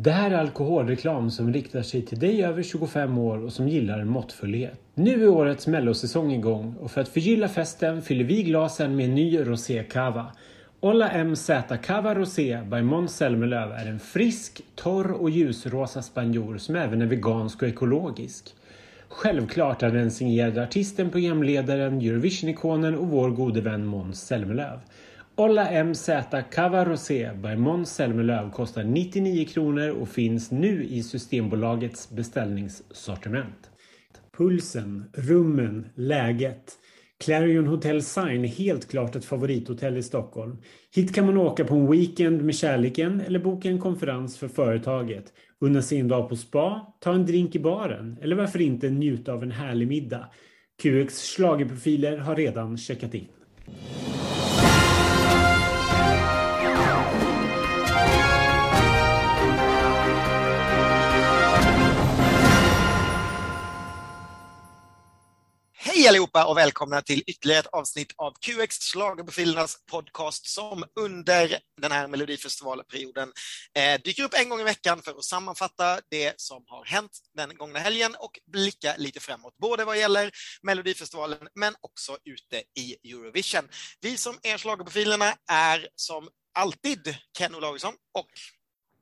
Det här är alkoholreklam som riktar sig till dig över 25 år och som gillar måttfullhet. Nu är årets mellosäsong igång och för att förgylla festen fyller vi glasen med en ny rosé cava. Olla MZ Cava Rosé by Måns Zelmerlöw är en frisk, torr och ljusrosa spanjor som även är vegansk och ekologisk. Självklart är den signerad artisten, programledaren, Eurovision-ikonen och vår gode vän Måns Zelmerlöw. Olla MZ Cava Rosé by Måns Zelmerlöw kostar 99 kronor och finns nu i Systembolagets beställningssortiment. Pulsen, rummen, läget. Clarion Hotel Sign är helt klart ett favorithotell i Stockholm. Hit kan man åka på en weekend med kärleken eller boka en konferens för företaget. Unna sig en dag på spa, ta en drink i baren eller varför inte njuta av en härlig middag. QX schlagerprofiler har redan checkat in. Hej allihopa och välkomna till ytterligare ett avsnitt av QX Schlagerprofilernas podcast som under den här Melodifestivalperioden eh, dyker upp en gång i veckan för att sammanfatta det som har hänt den gångna helgen och blicka lite framåt, både vad gäller Melodifestivalen men också ute i Eurovision. Vi som är Schlagerprofilerna är som alltid Ken Olausson och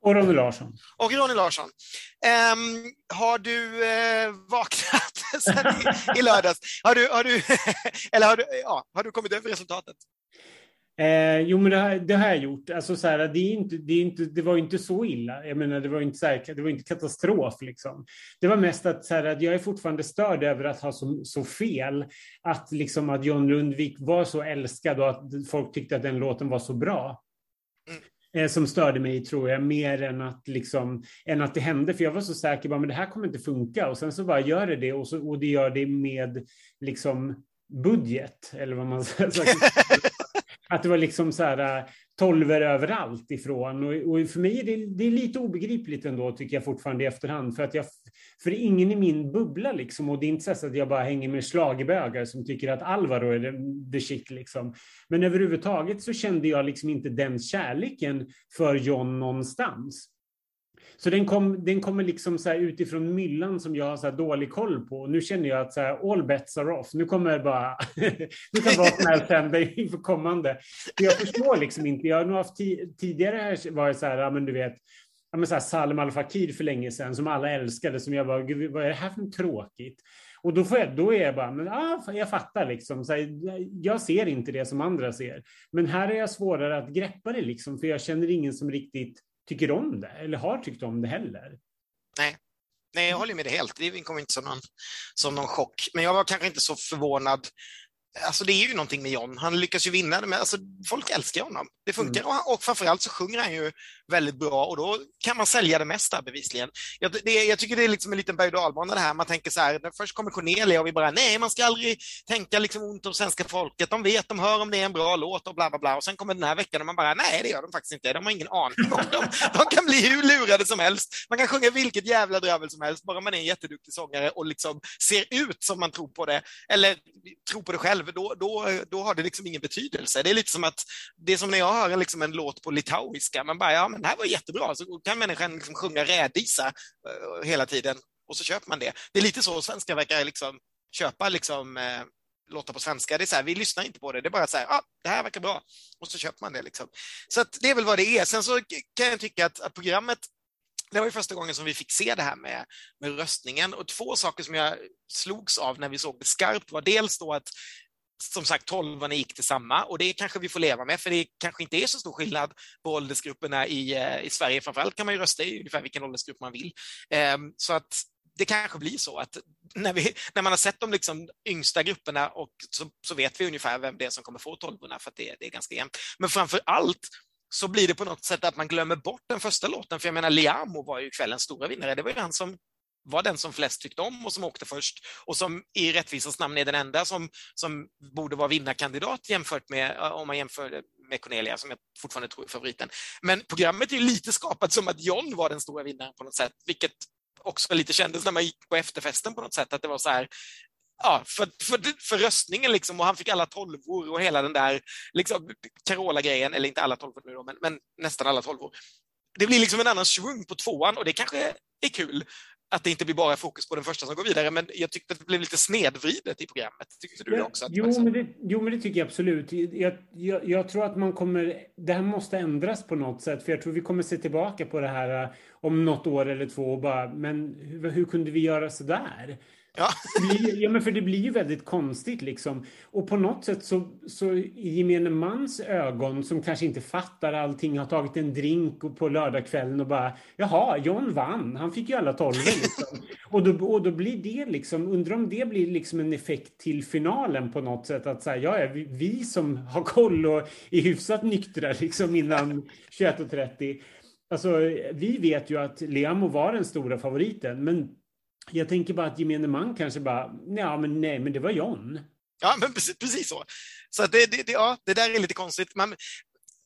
och Ronny Larsson. Och Ronny Larsson. Um, har du uh, vaknat i, i lördags? Har du, har du, eller har du, ja, har du kommit över resultatet? Eh, jo, men det har, det har jag gjort. Alltså, så här, det, är inte, det, är inte, det var inte så illa. Jag menar, det var inte, så här, det var inte katastrof. Liksom. Det var mest att, så här, att jag är fortfarande störd över att ha så, så fel. Att, liksom, att John Lundvik var så älskad och att folk tyckte att den låten var så bra. Mm. Eh, som störde mig, tror jag, mer än att, liksom, än att det hände. För jag var så säker på att det här kommer inte funka. Och sen så bara gör det det och, så, och det gör det med liksom, budget, eller vad man säger att det var liksom så här, äh, tolver överallt ifrån. Och, och för mig är det, det är lite obegripligt ändå, tycker jag fortfarande i efterhand. För att jag, för ingen i min bubbla liksom, och det är inte så att jag bara hänger med slagbögar som tycker att Alvaro är the, the shit liksom. Men överhuvudtaget så kände jag liksom inte den kärleken för John någonstans. Så den, kom, den kommer liksom så utifrån myllan som jag har så dålig koll på. Nu känner jag att så här, all bets are off. Nu kommer bara... nu kan vad som helst hända inför kommande. För Jag förstår liksom inte. Jag har nog haft tidigare här varit så här, ja, men du vet, ja, men så här Salem Al Fakir för länge sedan som alla älskade. Som jag bara, Gud, vad är det här för tråkigt? Och då, får jag, då är jag bara, men, ah, jag fattar liksom. Så här, jag ser inte det som andra ser. Men här är jag svårare att greppa det liksom, för jag känner ingen som riktigt tycker om det eller har tyckt om det heller. Nej, Nej jag håller med dig helt. Det kom inte som någon, som någon chock. Men jag var kanske inte så förvånad Alltså det är ju någonting med John. Han lyckas ju vinna det, men alltså, folk älskar honom. Det funkar. Mm. Och, och framförallt så sjunger han ju väldigt bra och då kan man sälja det mesta bevisligen. Jag, det, jag tycker det är liksom en liten berg och det här. Man tänker så här, först kommer Cornelia och vi bara, nej, man ska aldrig tänka liksom ont om svenska folket. De vet, de hör om det är en bra låt och bla bla bla. Och sen kommer den här veckan och man bara, nej, det gör de faktiskt inte. De har ingen aning om dem. De kan bli hur lurade som helst. Man kan sjunga vilket jävla dravel som helst, bara man är en jätteduktig sångare och liksom ser ut som man tror på det, eller tror på det själv då, då, då har det liksom ingen betydelse. Det är lite som att, det är som när jag hör liksom en låt på litauiska, man bara, ja men det här var jättebra, så kan människan liksom sjunga rädisa uh, hela tiden och så köper man det. Det är lite så svenskar verkar liksom köpa liksom, uh, låtar på svenska. Det är så här, vi lyssnar inte på det, det är bara så här, ah, det här verkar bra, och så köper man det. Liksom. Så det är väl vad det är. Sen så kan jag tycka att, att programmet det var ju första gången som vi fick se det här med, med röstningen och två saker som jag slogs av när vi såg det skarpt var dels då att som sagt, tolvorna gick till samma och det kanske vi får leva med, för det kanske inte är så stor skillnad på åldersgrupperna i, eh, i Sverige. Framförallt kan man ju rösta i ungefär vilken åldersgrupp man vill. Ehm, så att det kanske blir så att när, vi, när man har sett de liksom yngsta grupperna och så, så vet vi ungefär vem det är som kommer få tolvorna, för att det, det är ganska jämnt. Men framför allt så blir det på något sätt att man glömmer bort den första låten, för jag menar Liamo var ju kvällens stora vinnare. Det var ju han som var den som flest tyckte om och som åkte först och som i rättvisans namn är den enda som, som borde vara vinnarkandidat jämfört med, eh, om man jämför med Cornelia som jag fortfarande tror är favoriten. Men programmet är lite skapat som att John var den stora vinnaren på något sätt, vilket också lite kändes när man gick på efterfesten på något sätt, att det var så här, ja, för, för, för röstningen liksom och han fick alla tolvor och hela den där liksom, Carola-grejen, eller inte alla tolvor nu då, men, men nästan alla tolvor. det blir liksom en annan svung på tvåan och det kanske är kul att det inte blir bara fokus på den första som går vidare, men jag tyckte att det blev lite snedvridet i programmet. Tyckte du det också? jo, liksom... men det, jo, men det tycker jag absolut. Jag, jag, jag, tror att man kommer... Det här måste ändras på något sätt, för jag tror vi kommer se tillbaka på det här uh, om något år eller två och bara, men hur, hur kunde vi göra så där? Ja. Blir, ja, men för det blir ju väldigt konstigt liksom. Och på något sätt så, så i gemene mans ögon som kanske inte fattar allting, har tagit en drink på lördagskvällen och bara jaha, John vann, han fick ju alla tolv liksom. och, då, och då blir det liksom, undrar om det blir liksom en effekt till finalen på något sätt att säga ja, vi, vi som har koll och är hyfsat nyktra liksom innan 21.30 Alltså, vi vet ju att Leamo var den stora favoriten, men jag tänker bara att gemene man kanske bara, ja men nej, men det var John. Ja, men precis, precis så. Så det, det, det, ja, det där är lite konstigt. Man,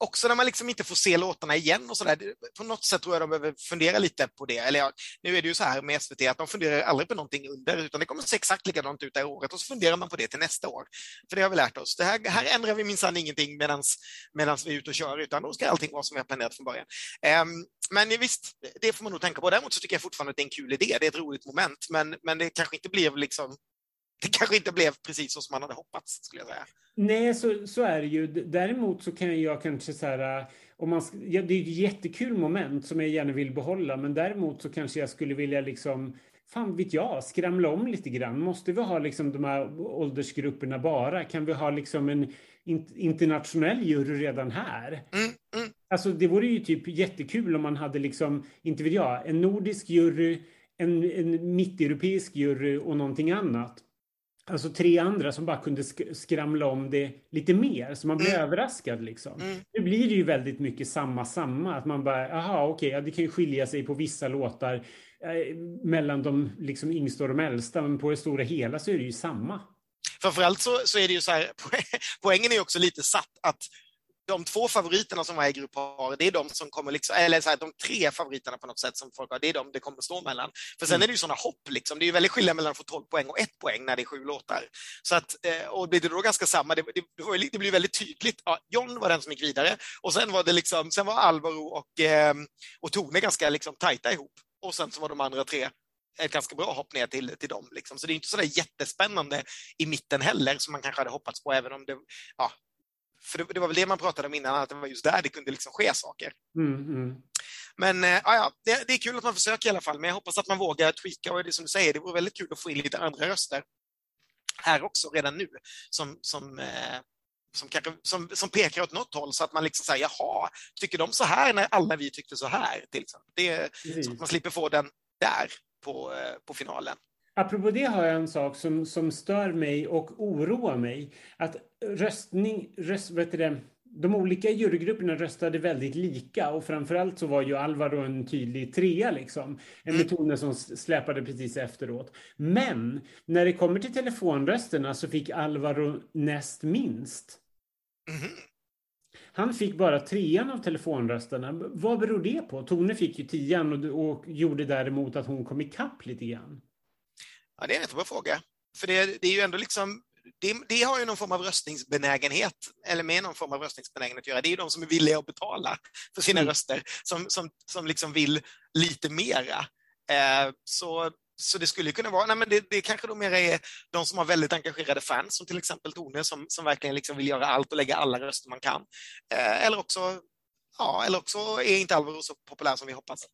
också när man liksom inte får se låtarna igen och sådär. På något sätt tror jag de behöver fundera lite på det. Eller ja, nu är det ju så här med SVT att de funderar aldrig på någonting under, utan det kommer se exakt likadant ut det här året och så funderar man på det till nästa år. För det har vi lärt oss. Det här, här ändrar vi minsann ingenting medan vi är ute och kör, utan då ska allting vara som vi har planerat från början. Um, men visst, det får man nog tänka på. Däremot så tycker jag fortfarande att det är en kul idé. Det är ett roligt moment, men, men det kanske inte blev liksom det kanske inte blev precis så som man hade hoppats, skulle jag säga. Nej, så, så är det ju. Däremot så kan jag kanske så här, om man, ja, det är ett jättekul moment som jag gärna vill behålla, men däremot så kanske jag skulle vilja liksom fan vet jag, skramla om lite grann. Måste vi ha liksom de här åldersgrupperna bara? Kan vi ha liksom en internationell jury redan här? Mm, mm. Alltså det vore ju typ jättekul om man hade liksom, inte vet jag, en nordisk jury, en, en mitteuropeisk jury och någonting annat. Alltså tre andra som bara kunde sk skramla om det lite mer, så man blir mm. överraskad liksom. Mm. Nu blir det ju väldigt mycket samma, samma. Att man bara, aha, okej, okay, ja, det kan ju skilja sig på vissa låtar eh, mellan de liksom yngsta och de äldsta, men på det stora hela så är det ju samma. Framförallt så, så är det ju så här, poängen är också lite satt att de två favoriterna som varje grupp har, det är de som kommer, liksom, eller så här, de tre favoriterna på något sätt som folk har, det är de det kommer stå mellan. För sen mm. är det ju sådana hopp, liksom. det är ju väldigt skillnad mellan att få 12 poäng och ett poäng när det är sju låtar. Så att, eh, och blir det då ganska samma, det, det, det blir väldigt tydligt. Ja, John var den som gick vidare och sen var det liksom, sen var Alvaro och, eh, och Tone ganska liksom tajta ihop. Och sen så var de andra tre ett ganska bra hopp ner till, till dem. Liksom. Så det är inte så där jättespännande i mitten heller som man kanske hade hoppats på, även om det, ja, för det, det, var väl det man pratade om innan, att det var just där det kunde liksom ske saker. Mm, mm. Men äh, ja, det, det, är kul att man försöker i alla fall, men jag hoppas att man vågar tweaka och det som du säger, det vore väldigt kul att få in lite andra röster här också redan nu som, som, eh, som, kanske, som, som pekar åt något håll så att man liksom säger jaha, tycker de så här när alla vi tyckte så här? Till exempel. Det, Så att man slipper få den där på, eh, på finalen. Apropå det har jag en sak som, som stör mig och oroar mig. Att röstning, röst, vet det, de olika jurygrupperna röstade väldigt lika och framförallt så var ju Alvaro en tydlig trea liksom. En mm. metod som släpade precis efteråt. Men när det kommer till telefonrösterna så fick Alvaro näst minst. Mm. Han fick bara trean av telefonrösterna. Vad beror det på? Tone fick ju tian och, och gjorde däremot att hon kom ikapp lite grann. Ja, det är en jättebra fråga. För det, det är ju ändå liksom det, det, har ju någon form av röstningsbenägenhet, eller med någon form av röstningsbenägenhet att göra. Det är ju de som är villiga att betala för sina mm. röster, som, som, som liksom vill lite mera. Eh, så, så det skulle kunna vara, nej men det, det kanske då mer är de som har väldigt engagerade fans, som till exempel Tone, som, som verkligen liksom vill göra allt och lägga alla röster man kan. Eh, eller, också, ja, eller också är inte Alvaro så populär som vi hoppas.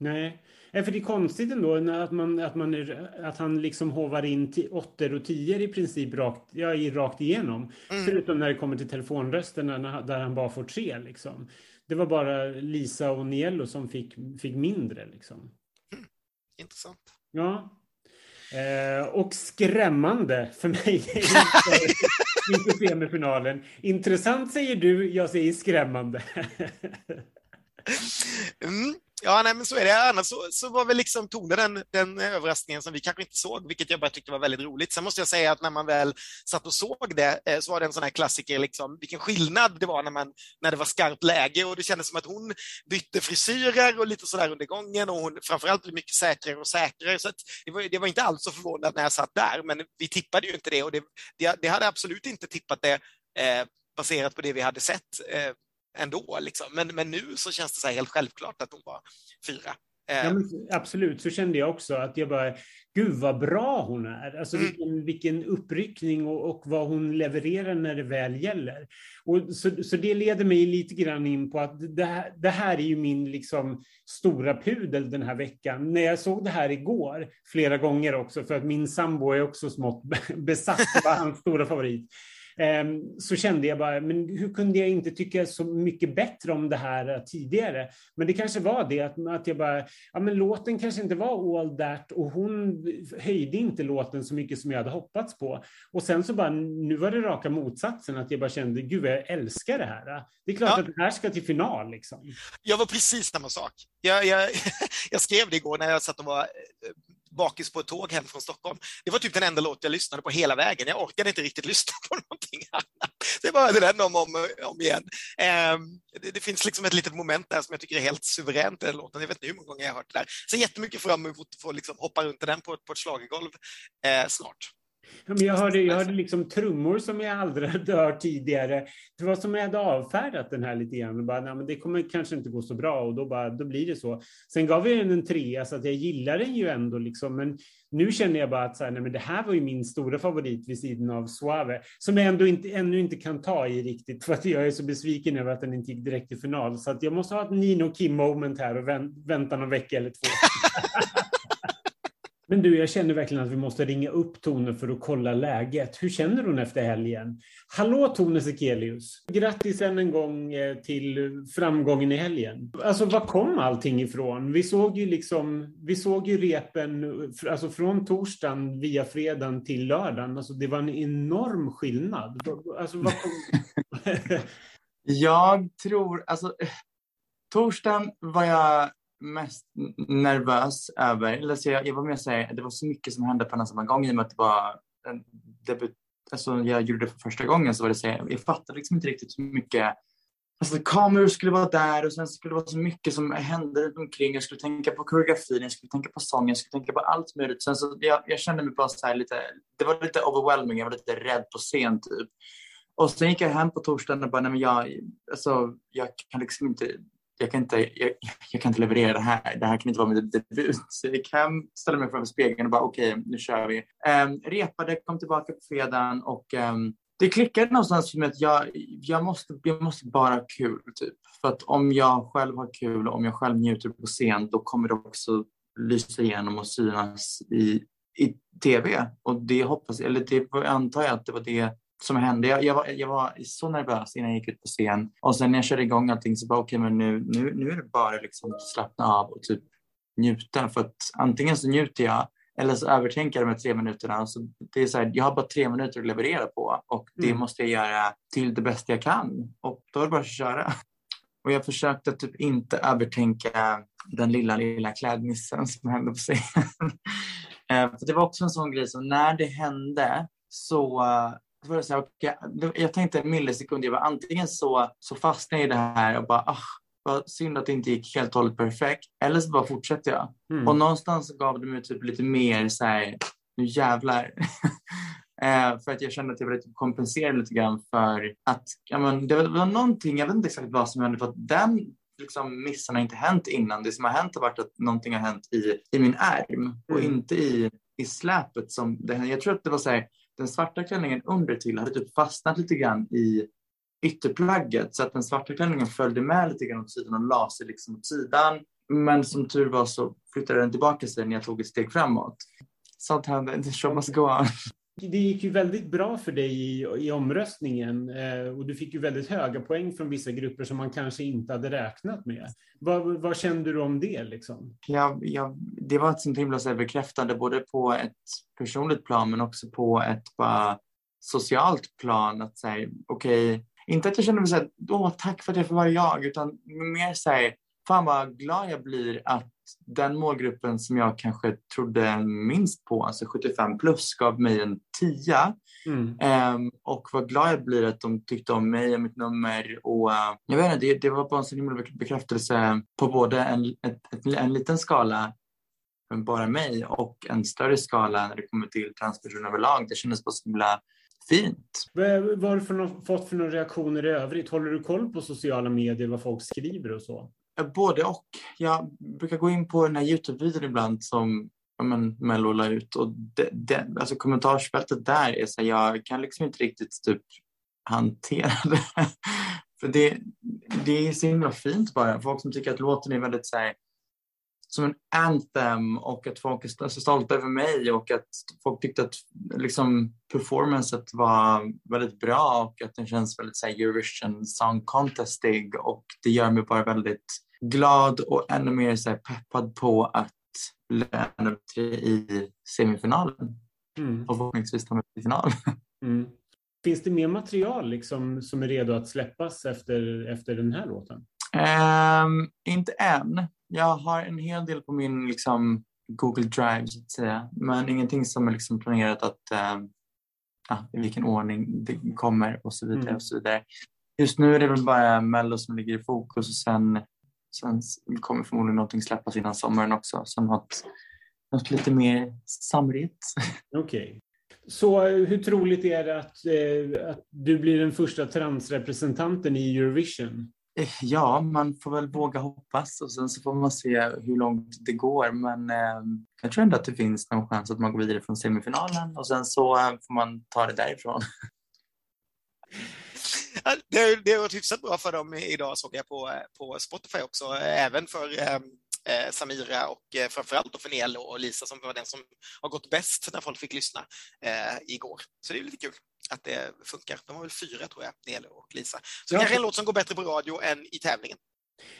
Nej, för det är konstigt ändå att, man, att, man är, att han liksom hovar in åttor och tior i princip rakt, ja, rakt igenom. Mm. Förutom när det kommer till telefonrösterna där han bara får tre. Liksom. Det var bara Lisa och Niello som fick, fick mindre. Liksom. Mm. Intressant. Ja. Eh, och skrämmande för mig inför semifinalen. Intressant säger du, jag säger skrämmande. mm. Ja, nej, men så är det. Annars så, så var väl liksom Tone den, den överraskningen som vi kanske inte såg, vilket jag bara tyckte var väldigt roligt. Sen måste jag säga att när man väl satt och såg det eh, så var det en sån här klassiker, liksom, vilken skillnad det var när, man, när det var skarpt läge och det kändes som att hon bytte frisyrer och lite sådär under gången och hon framförallt blev mycket säkrare och säkrare. Så det, var, det var inte alls så förvånad när jag satt där, men vi tippade ju inte det och det, det, det hade absolut inte tippat det eh, baserat på det vi hade sett. Eh, ändå. Liksom. Men, men nu så känns det så helt självklart att hon var fyra. Ja, Eh, men absolut, så kände jag också. Att jag bara, gud vad bra hon är. Alltså Mm. vilken, vilken uppryckning och, och vad hon levererar när det väl gäller. Och så, så det leder mig lite grann in på att det här, det här är ju min liksom stora pudel den här veckan. När jag såg det här igår, flera gånger också, för att min sambo är också smått besatt, det var hans stora favorit. Ehm, så kände jag bara, men hur kunde jag inte tycka så mycket bättre om det här tidigare? Men det kanske var det att, att jag bara, ja men låten kanske inte var all that och hon höjde inte låten så mycket som jag hade hoppats på. Och sen så bara, nu var det raka motsatsen, att jag bara kände, gud vad jag älskar det här. Det är klart Ja. att det här ska till final liksom. Jag var precis samma sak. Jag, jag, jag skrev det igår när jag satt och var eh, bakis på ett tåg hem från Stockholm. Det var typ den enda låt jag lyssnade på hela vägen. Jag orkade inte riktigt lyssna på någonting annat. Det var den om och om, om igen. Eh, det, det finns liksom ett litet moment där som jag tycker är helt suveränt i den låten. Jag vet inte hur många gånger jag har hört det där. Så jättemycket fram emot att få liksom hoppa runt i den på, på ett schlagergolv eh, snart. Ja, men jag hörde, jag hörde liksom trummor som jag aldrig hade hört tidigare. Det var som jag hade avfärdat den här lite grann. Och bara, nej, men det kommer kanske inte gå så bra och då, bara, då blir det så. Sen gav jag den en trea så att jag gillar den ju ändå. Liksom. Men nu känner jag bara att så här, nej, men det här var ju min stora favorit vid sidan av Suave. Som jag ändå inte, ännu inte kan ta i riktigt för att jag är så besviken över att den inte gick direkt till final. Så att jag måste ha ett Nino Kim moment här och vänt, vänta någon vecka eller två. Men du, jag känner verkligen att vi måste ringa upp Tone för att kolla läget. Hur känner hon efter helgen? Hallå Tone Sekelius! Grattis än en gång eh, till framgången i helgen. Alltså, var kom allting ifrån? Vi såg ju liksom, vi såg ju repen alltså från torsdagen via fredagen till lördagen. Alltså, det var en enorm skillnad. Alltså, var kom... Jag tror, alltså torsdagen var jag mest nervös över, eller så jag, jag var mer såhär, det var så mycket som hände på en samma gång i och med att det var en debut, alltså jag gjorde det för första gången så var det så här, jag fattade liksom inte riktigt hur mycket Alltså kameror skulle vara där och sen skulle det vara så mycket som hände runt omkring. Jag skulle tänka på koreografin, jag skulle tänka på sången, jag skulle tänka på allt möjligt. Sen så jag, jag kände mig bara så här lite, det var lite overwhelming, jag var lite rädd på scen typ. Och sen gick jag hem på torsdagen och bara, nej men jag, alltså, jag kan liksom inte, jag kan inte, jag, jag kan inte leverera det här. Det här kan inte vara min debut. Så jag gick hem, ställde mig framför spegeln och bara, okej, nu kör vi. Um, repade, kom tillbaka på fredagen och um, det klickade någonstans för mig att jag, jag, måste, jag måste bara ha kul. Typ. För att om jag själv har kul och om jag själv njuter på scen, då kommer det också lysa igenom och synas i, i tv. Och det hoppas eller det antar jag att det var det som hände. Jag, jag, var, jag var så nervös innan jag gick ut på scen. Och sen när jag körde igång allting så bara, okej, okay, men nu, nu, nu är det bara liksom att slappna av och typ njuta. För att antingen så njuter jag eller så övertänker jag de här tre minuterna. Så det är så här, jag har bara tre minuter att leverera på och det Mm. måste jag göra till det bästa jag kan. Och då är det bara att köra. Och jag försökte typ inte övertänka den lilla, lilla klädmissen som hände på scenen. Eh, det var också en sån grej som när det hände så eh, så var det så här, okay, jag tänkte en millisekund, jag var antingen så, så fastnade jag i det här och bara, ah, vad synd att det inte gick helt och hållet perfekt. Eller så bara fortsätter jag. Mm. Och någonstans gav det mig typ lite mer så här, nu jävlar. eh, för att jag kände att jag ville typ kompensera lite grann för att, ja men det var, det var någonting, jag vet inte exakt vad som hände, för att den liksom missen har inte hänt innan. Det som har hänt har varit att någonting har hänt i, i min ärm och Mm. inte i, i släpet som det. Jag tror att det var så här, den svarta klänningen under till hade typ fastnat lite grann i ytterplagget så att den svarta klänningen följde med lite grann åt sidan och la sig liksom åt sidan. Men som tur var så flyttade den tillbaka sig när jag tog ett steg framåt. Sånt händer the show must go on. Det gick ju väldigt bra för dig i, i omröstningen eh, och du fick ju väldigt höga poäng från vissa grupper som man kanske inte hade räknat med. Vad, vad kände du om det? Liksom? Ja, ja, det var ett sånt himla så här bekräftande både på ett personligt plan men också på ett bara socialt plan. Att säga, okej, inte att jag kände mig så här, åh tack för att jag får vara jag, utan mer så här, fan vad glad jag blir att den målgruppen som jag kanske trodde minst på, alltså 75 plus, gav mig en 10. Mm. Ehm, och vad glad jag blir att de tyckte om mig och mitt nummer. Och, eh, jag vet inte, det, det var bara en sån himla bek- bekräftelse på både en, ett, ett, en liten skala bara mig och en större skala när det kommer till transpersoner överlag. Det kändes bara så himla fint. Vad har du för, fått för några reaktioner i övrigt? Håller du koll på sociala medier, vad folk skriver och så? Eh, både och. Jag brukar gå in på den här Youtube-videon ibland som ja, men, Mello la ut och det, det, alltså kommentarsfältet där är så här, jag kan liksom inte riktigt typ hantera det. För det, det är så himla fint bara. Folk som tycker att låten är väldigt så här, som en anthem och att folk är så stolta över mig och att folk tyckte att liksom, performancet var väldigt bra och att den känns väldigt så här, Eurovision Song Contestig och det gör mig bara väldigt glad och ännu mer så här, peppad på att lära upp i semifinalen mm. och förhoppningsvis ta mig till final. Mm. Finns det mer material liksom, som är redo att släppas efter, efter den här låten? Um, inte än. Jag har en hel del på min liksom, Google Drive, så att säga. men ingenting som är liksom planerat att uh, ja, i vilken ordning det kommer och så vidare. Mm. och så vidare. Just nu är det väl bara Mello som ligger i fokus och sen, sen kommer förmodligen någonting släppas innan sommaren också. Så något, något lite mer samrigt. Okej. Okay. Så hur troligt är det att, eh, att du blir den första transrepresentanten i Eurovision? Eh, ja, man får väl våga hoppas och sen så får man se hur långt det går. Men eh, jag tror ändå att det finns någon chans att man går vidare från semifinalen och sen så eh, får man ta det därifrån. Det, det har varit hyfsat bra för dem idag såg jag på, eh, på Spotify också, även för eh, Samira och eh, framförallt för Nelo och Lisa som var den som har gått bäst när folk fick lyssna eh, igår. Så det är lite kul att det funkar. De har väl fyra tror jag, Nelo och Lisa. Så ja. kanske en låt som går bättre på radio än i tävlingen.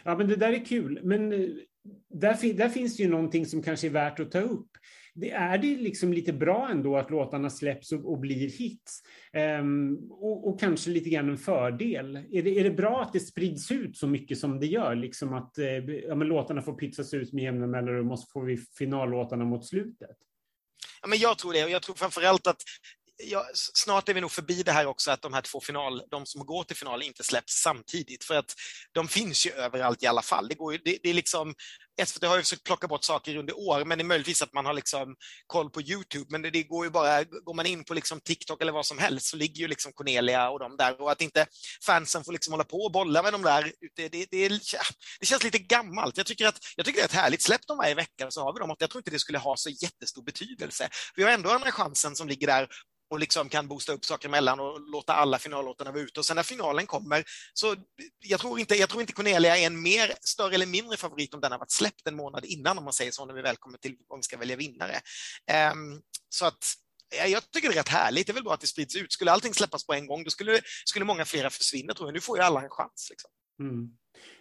Ja, men det där är kul. Men eh, där, där finns det ju någonting som kanske är värt att ta upp det är det liksom lite bra ändå att låtarna släpps och, och blir hits. Um, och, och, kanske lite grann en fördel. Är det, är det bra att det sprids ut så mycket som det gör? Liksom att eh, ja, men låtarna får pytsas ut med jämna mellanrum och så får vi finallåtarna mot slutet? Ja, men jag tror det och jag tror framförallt att ja, snart är vi nog förbi det här också att de här två final, de som går till final inte släpps samtidigt för att de finns ju överallt i alla fall. Det, går ju, det, det är liksom, SVT har ju försökt plocka bort saker under år, men det är möjligtvis att man har liksom koll på Youtube, men det, går ju bara, går man in på liksom TikTok eller vad som helst så ligger ju liksom Cornelia och de där och att inte fansen får liksom hålla på och bolla med de där, det, det, det, det känns lite gammalt. Jag tycker, att, jag tycker det är ett härligt, släpp dem varje vecka så har vi dem. Jag tror inte det skulle ha så jättestor betydelse. Vi har ändå den här chansen som ligger där och liksom kan boosta upp saker emellan och låta alla finallåtarna vara ute. Och sen när finalen kommer, så jag tror inte, jag tror inte Cornelia är en mer, större eller mindre favorit om den har varit släppt en månad innan, om man säger så, när vi väl kommer till om vi ska välja vinnare. Um, så att jag tycker det är rätt härligt. Det är väl bra att det sprids ut. Skulle allting släppas på en gång, då skulle, skulle många fler försvinna, tror jag. Nu får ju alla en chans. Liksom. Mm.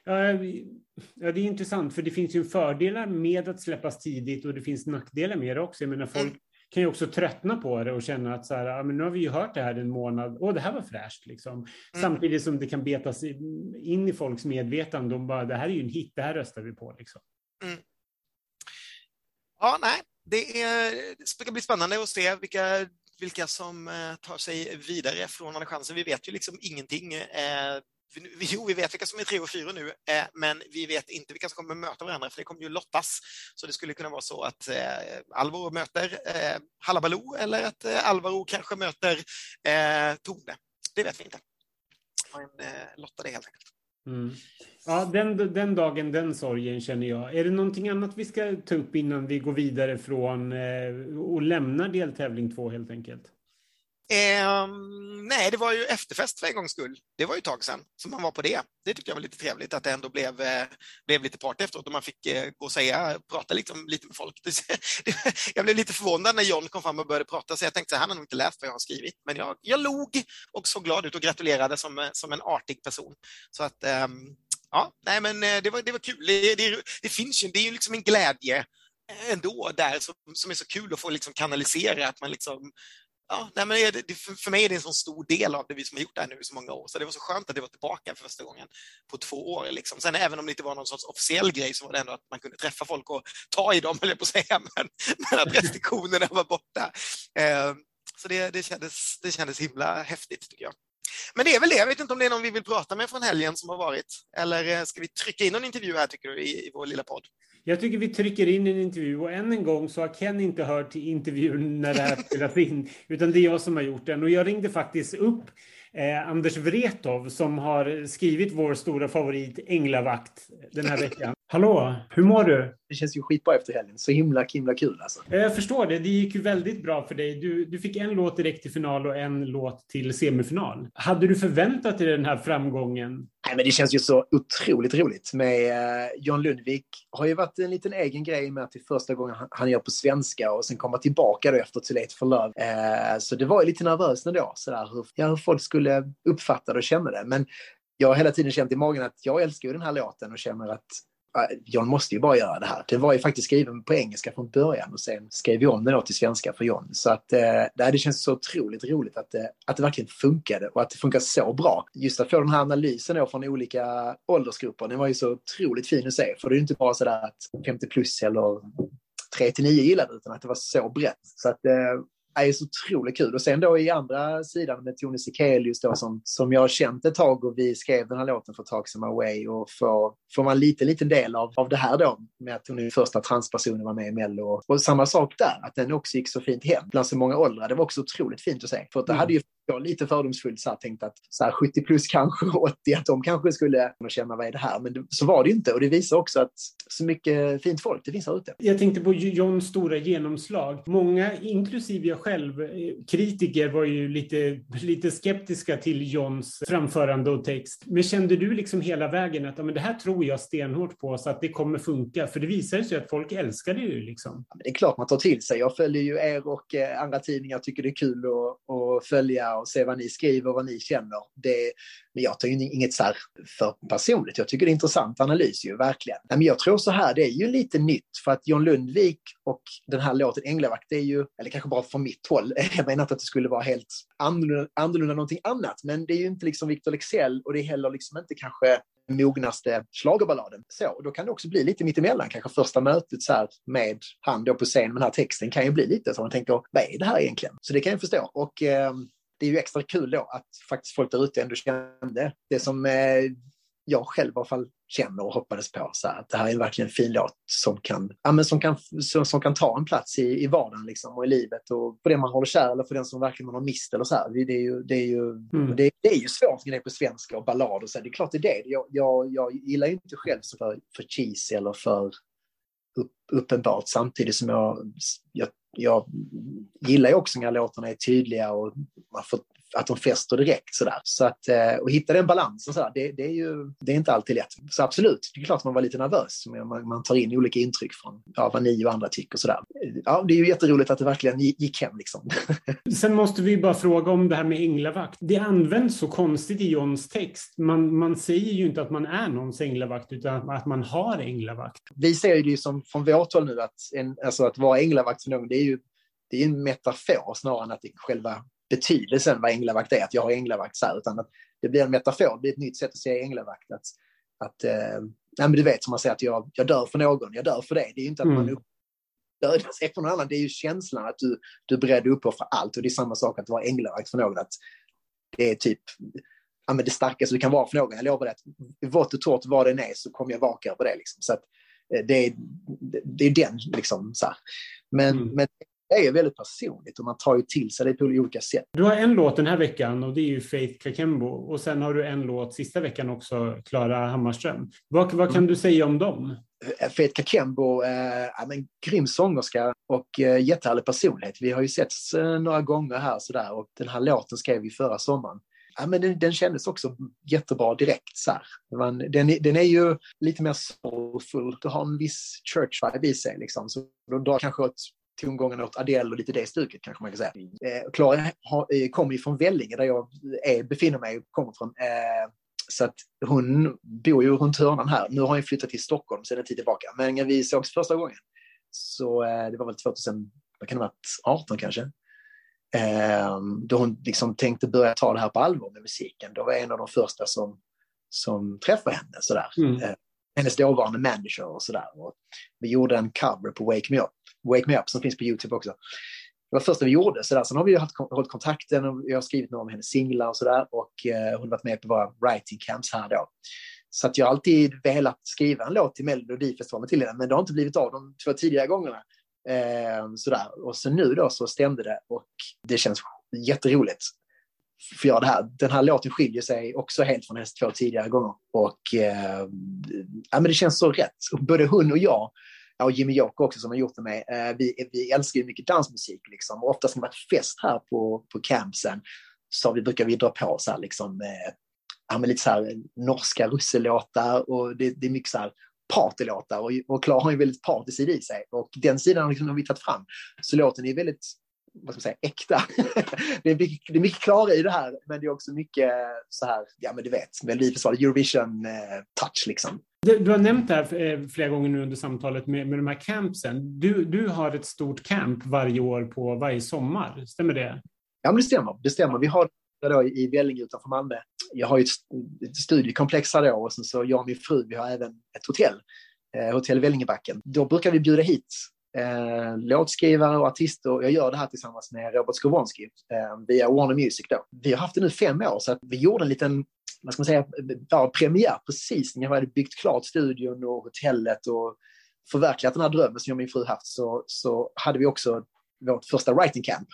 Ja, det är intressant, för det finns ju fördelar med att släppas tidigt och det finns nackdelar med det också. Jag menar, folk, mm kan ju också tröttna på det och känna att så här, ja, men nu har vi ju hört det här en månad, och det här var fräscht. Liksom. Mm. Samtidigt som det kan betas in i folks medvetande, de bara, det här är ju en hit, det här röstar vi på. Liksom. Mm. Ja, nej, det, är, det ska bli spännande att se vilka, vilka som eh, tar sig vidare från Andra chansen. Vi vet ju liksom ingenting vi, Jo, vi vet vilka som är tre och fyra nu, eh, men vi vet inte vilka som kommer möta varandra, för det kommer ju lottas. Så det skulle kunna vara så att eh, Alvaro möter eh, Hallabaloo eller att eh, Alvaro kanske möter eh, Tone. Det vet vi inte. Men eh, lotta det helt enkelt. Mm. Ja, den, den dagen, den sorgen känner jag. Är det någonting annat vi ska ta upp innan vi går vidare från eh, och lämnar deltävling två helt enkelt? Eh, nej, det var ju efterfest för en gångs skull. Det var ju ett tag sedan som man var på det. Det tyckte jag var lite trevligt att det ändå blev, eh, blev lite party efteråt och man fick eh, gå och säga, prata liksom, lite med folk. jag blev lite förvånad när John kom fram och började prata så jag tänkte att han har nog inte läst vad jag har skrivit. Men jag, jag log och såg glad ut och gratulerade som, eh, som en artig person. Så att, ehm, ja, nej men eh, det var, det var kul. Det, det, det finns ju, det är ju liksom en glädje ändå där som, som är så kul att få liksom kanalisera, att man liksom ja, nej, men det, för mig är det en så stor del av det vi som har gjort det här nu i så många år, så det var så skönt att det var tillbaka för första gången på två år. Liksom. Sen även om det inte var någon sorts officiell grej så var det ändå att man kunde träffa folk och ta i dem, eller på att säga, men, men att restriktionerna var borta. Eh, så det, det, kändes, det kändes himla häftigt tycker jag. Men det är väl det. Jag vet inte om det är någon vi vill prata med från helgen som har varit. Eller eh, ska vi trycka in någon intervju här tycker du i, i vår lilla podd? Jag tycker vi trycker in en intervju och än en gång så har Ken inte hört till intervjun när det här spelas in, utan det är jag som har gjort den. Och jag ringde faktiskt upp eh, Anders Wrethov som har skrivit vår stora favorit Änglavakt den här veckan. Hallå, hur mår du? Det känns ju skitbra efter helgen. Så himla, himla kul alltså. Jag förstår det. Det gick ju väldigt bra för dig. Du, du fick en låt direkt till final och en låt till semifinal. Hade du förväntat dig den här framgången? Nej, men det känns ju så otroligt roligt med eh, John Lundvik. Har ju varit en liten egen grej med att det är första gången han, han gör på svenska och sen komma tillbaka då efter Too Late for Love. Eh, så det var ju lite nervöst ändå, sådär hur, ja, hur folk skulle uppfatta det och känna det. Men jag har hela tiden känt i magen att jag älskar ju den här låten och känner att Äh, John måste ju bara göra det här. Det var ju faktiskt skriven på engelska från början och sen skrev vi om den då till svenska för John. Så att eh, det känns så otroligt roligt att, det, att det verkligen funkade och att det funkar så bra. Just att få den här analysen då från olika åldersgrupper, den var ju så otroligt fin att se. För det är ju inte bara sådär att 50 plus eller 3 till 9 gillade utan att det var så brett. Så att eh, är så otroligt kul. Och sen då i andra sidan med Tony Sekelius då som, som jag har känt ett tag och vi skrev den här låten för Talk Some Away och får, får man lite liten del av, av det här då med att hon är första transpersonen var med i Mello. Och, och samma sak där, att den också gick så fint hem bland så många åldrar. Det var också otroligt fint att se. För att det mm. hade ju jag lite fördomsfullt så här, tänkt att så här, 70 plus kanske 80, att de kanske skulle känna vad är det här? Men det, så var det inte och det visar också att så mycket fint folk det finns här ute. Jag tänkte på Johns stora genomslag. Många, inklusive jag själv, eh, kritiker var ju lite, lite skeptiska till Johns framförande och text. Men kände du liksom hela vägen att men det här tror jag stenhårt på så att det kommer funka? För det visar sig att folk älskar det ju liksom. Ja, det är klart man tar till sig. Jag följer ju er och eh, andra tidningar, tycker det är kul att, att och se vad ni skriver och vad ni känner. Det, men jag tar ju inget så här för personligt. Jag tycker det är intressant analys ju, verkligen. Men jag tror så här, det är ju lite nytt för att John Lundvik och den här låten Änglavakt, det är ju, eller kanske bara från mitt håll, jag menar inte att det skulle vara helt annorlunda, annorlunda någonting annat, men det är ju inte liksom Victor Lexell och det är heller liksom inte kanske mognaste schlagerballaden. Så, då kan det också bli lite mittemellan, kanske första mötet så här med han då på scen med den här texten kan ju bli lite så man tänker, vad är det här egentligen? Så det kan jag förstå. Och eh, det är ju extra kul då att faktiskt folk där ute ändå kände det som eh, jag själv i alla fall känner och hoppades på. Så att det här är verkligen en fin låt som kan, ja, men som kan, som, som kan ta en plats i, i vardagen liksom, och i livet och för den man håller kär eller för den som verkligen man har mist. Eller så här. Det, det, är ju, det, är ju, mm. det, det, är ju svårt det på svenska och ballad och så. Det är klart det är det. Jag, jag, jag gillar ju inte själv för, för cheesy eller för upp, uppenbart samtidigt som jag, jag jag gillar ju också när låtarna är tydliga och man får, att de fäster direkt sådär. Så att, eh, och hitta den balansen sådär, det, det, är ju det är inte alltid lätt. Så absolut, det är klart att man var lite nervös. Man, man tar in olika intryck från ja, vad ni och andra tycker sådär. Ja, det är ju jätteroligt att det verkligen gick hem liksom. Sen måste vi bara fråga om det här med änglavakt. Det används så konstigt i Johns text. Man, man säger ju inte att man är någons änglavakt utan att man har änglavakt. Vi ser ju det som från vårt håll nu att, en, alltså att vara änglavakt för någon, det är ju det är en metafor snarare än att det är själva betydelsen vad änglavakt är, att jag har änglavakt så här, utan att det blir en metafor, det blir ett nytt sätt att se änglavakt. Att, att, eh, nej, du vet som man säger att jag, jag dör för någon, jag dör för det. Det är ju inte att mm. man dödar sig för någon annan, det är ju känslan att du, du är beredd att uppoffra allt. Och det är samma sak att vara änglavakt för någon. Att det är typ ja, men det starkaste du kan vara för någon. Jag lovar dig att vått och torrt vad den är så kommer jag vaka över det. Liksom. Så att, eh, det, är, det är den liksom. Så här. Men, mm. men det är väldigt personligt och man tar ju till sig det på olika sätt. Du har en låt den här veckan och det är ju Faith Kakembo och sen har du en låt sista veckan också, Klara Hammarström. Vad, vad kan mm. du säga om dem? Eh, Faith Kakembo, eh, en grym sångerska och eh, jättehärlig personlighet. Vi har ju setts eh, några gånger här sådär och den här låten skrev vi förra sommaren. Ja, men den, den kändes också jättebra direkt. Så Man, den, den är ju lite mer soulful, du har en viss church vibe i sig. Liksom. Så de drar kanske åt tongångarna åt Adele och lite det stuket kanske man kan säga. Eh, Klara eh, kommer ju från Vellinge där jag är, befinner mig och kommer från. Eh, så att hon bor ju runt hörnan här. Nu har hon flyttat till Stockholm sedan en tid tillbaka. Men när vi sågs första gången, så eh, det var väl 2000, vad kan det ha 18 kanske? Eh, då hon liksom tänkte börja ta det här på allvar med musiken. Då var jag en av de första som, som träffade henne. Sådär. Mm. Eh, hennes dåvarande manager och sådär. Vi gjorde en cover på Wake Me Up Wake Me Up som finns på Youtube också. Det var det första vi gjorde. Så där. Sen har vi haft, hållit kontakten och jag har skrivit några om hennes singlar och sådär. Och eh, hon har varit med på våra writing camps här då. Så att jag har alltid velat skriva en låt till Melodifestivalen till henne. men det har inte blivit av de två tidigare gångerna. Eh, sådär. Och så nu då så stämde det och det känns jätteroligt för jag det här. Den här låten skiljer sig också helt från hennes två tidigare gånger. Och eh, ja, men det känns så rätt. Både hon och jag, och Jimmy Jock också som har gjort det med, eh, vi, vi älskar ju mycket dansmusik. Liksom. Och oftast när det varit fest här på, på campsen så vi, brukar vi dra på så här, liksom, eh, ja, lite så här, eh, norska russellåtar och det, det är mycket så här partylåtar och, och Klara har ju väldigt partysida i sig och den sidan liksom har vi tagit fram. Så låten är väldigt vad ska man säga, äkta. det, är mycket, det är mycket Klara i det här, men det är också mycket så här, ja men du vet, Melodifestivalen, Eurovision-touch eh, liksom. Du, du, har nämnt det här eh, flera gånger nu under samtalet med, med de här campsen. Du, du har ett stort camp varje år på varje sommar, stämmer det? Ja, men det stämmer. Det stämmer. Vi har då i Vellinge utanför Malmö. Jag har ju ett, ett studiekomplex här då och sen så jag och min fru, vi har även ett hotell, eh, Hotell Vellingebacken. Då brukar vi bjuda hit eh, låtskrivare och artister. Jag gör det här tillsammans med Robert Skowronski eh, via Warner Music. Då. Vi har haft det nu fem år, så att vi gjorde en liten vad ska man säga, ja, premiär precis när jag hade byggt klart studion och hotellet och förverkligat den här drömmen som jag och min fru haft så, så hade vi också vårt första writing camp.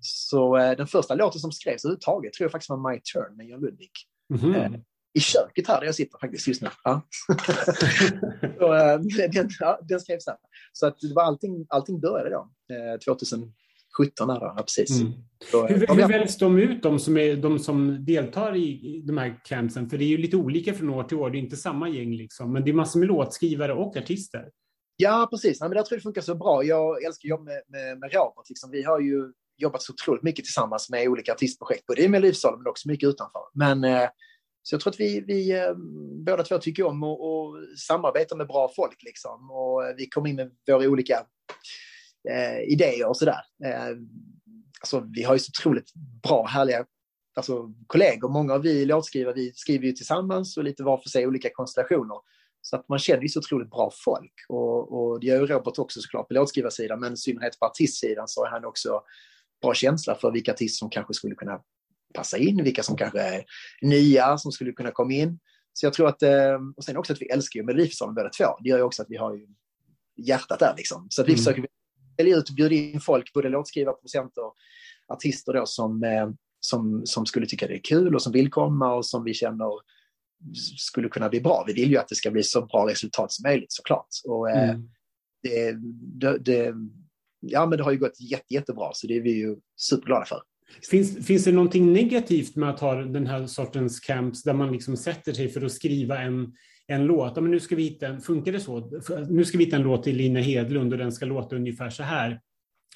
Så eh, den första låten som skrevs överhuvudtaget tror jag faktiskt var My Turn med John Ludvig. Mm -hmm. Eh, I köket här där jag sitter faktiskt just nu. Ja. så, eh, den, ja, den skrevs där. Så att det var allting, allting började då, 2017 där ja, precis. Mm. Så, hur, hur väljs de ut, de som, är, de som deltar i, i de här campsen? För det är ju lite olika från år till år, det är inte samma gäng liksom, men det är massor med låtskrivare och artister. Ja, precis. Nej, men jag tror det funkar så bra. Jag älskar att jobba med, med, med Robert. Liksom. Vi har ju jobbat så otroligt mycket tillsammans med olika artistprojekt, både i Melodifestivalen men också mycket utanför. Men, eh, så jag tror att vi, vi eh, båda två tycker om att samarbeta med bra folk. Liksom. Och eh, vi kommer in med våra olika eh, idéer och sådär. Eh, alltså, vi har ju så otroligt bra, härliga alltså, kollegor. Många av vi låtskrivare, vi skriver ju tillsammans och lite var för sig olika konstellationer. Så att man känner ju så otroligt bra folk. Och, och det gör ju Robert också såklart på låtskrivarsidan, men i synnerhet på artistsidan så har han också bra känsla för vilka artister som kanske skulle kunna passa in, vilka som kanske är nya som skulle kunna komma in. Så jag tror att, eh, och sen också att vi älskar ju Melodifestivalen båda två. Det gör ju också att vi har ju hjärtat där liksom. Så att vi mm. försöker välja ut och bjuda in folk, både låtskrivare, producenter, artister då som, eh, som, som skulle tycka det är kul och som vill komma och som vi känner skulle kunna bli bra. Vi vill ju att det ska bli så bra resultat som möjligt såklart. Och, eh, mm. det, det, det, ja, men det har ju gått jätte, jättebra, så det är vi ju superglada för. Finns, finns det någonting negativt med att ha den här sortens camps där man liksom sätter sig för att skriva en, en låt? Ja, men nu ska vi hitta en, funkar det så? Nu ska vi hitta en låt till Lina Hedlund och den ska låta ungefär så här.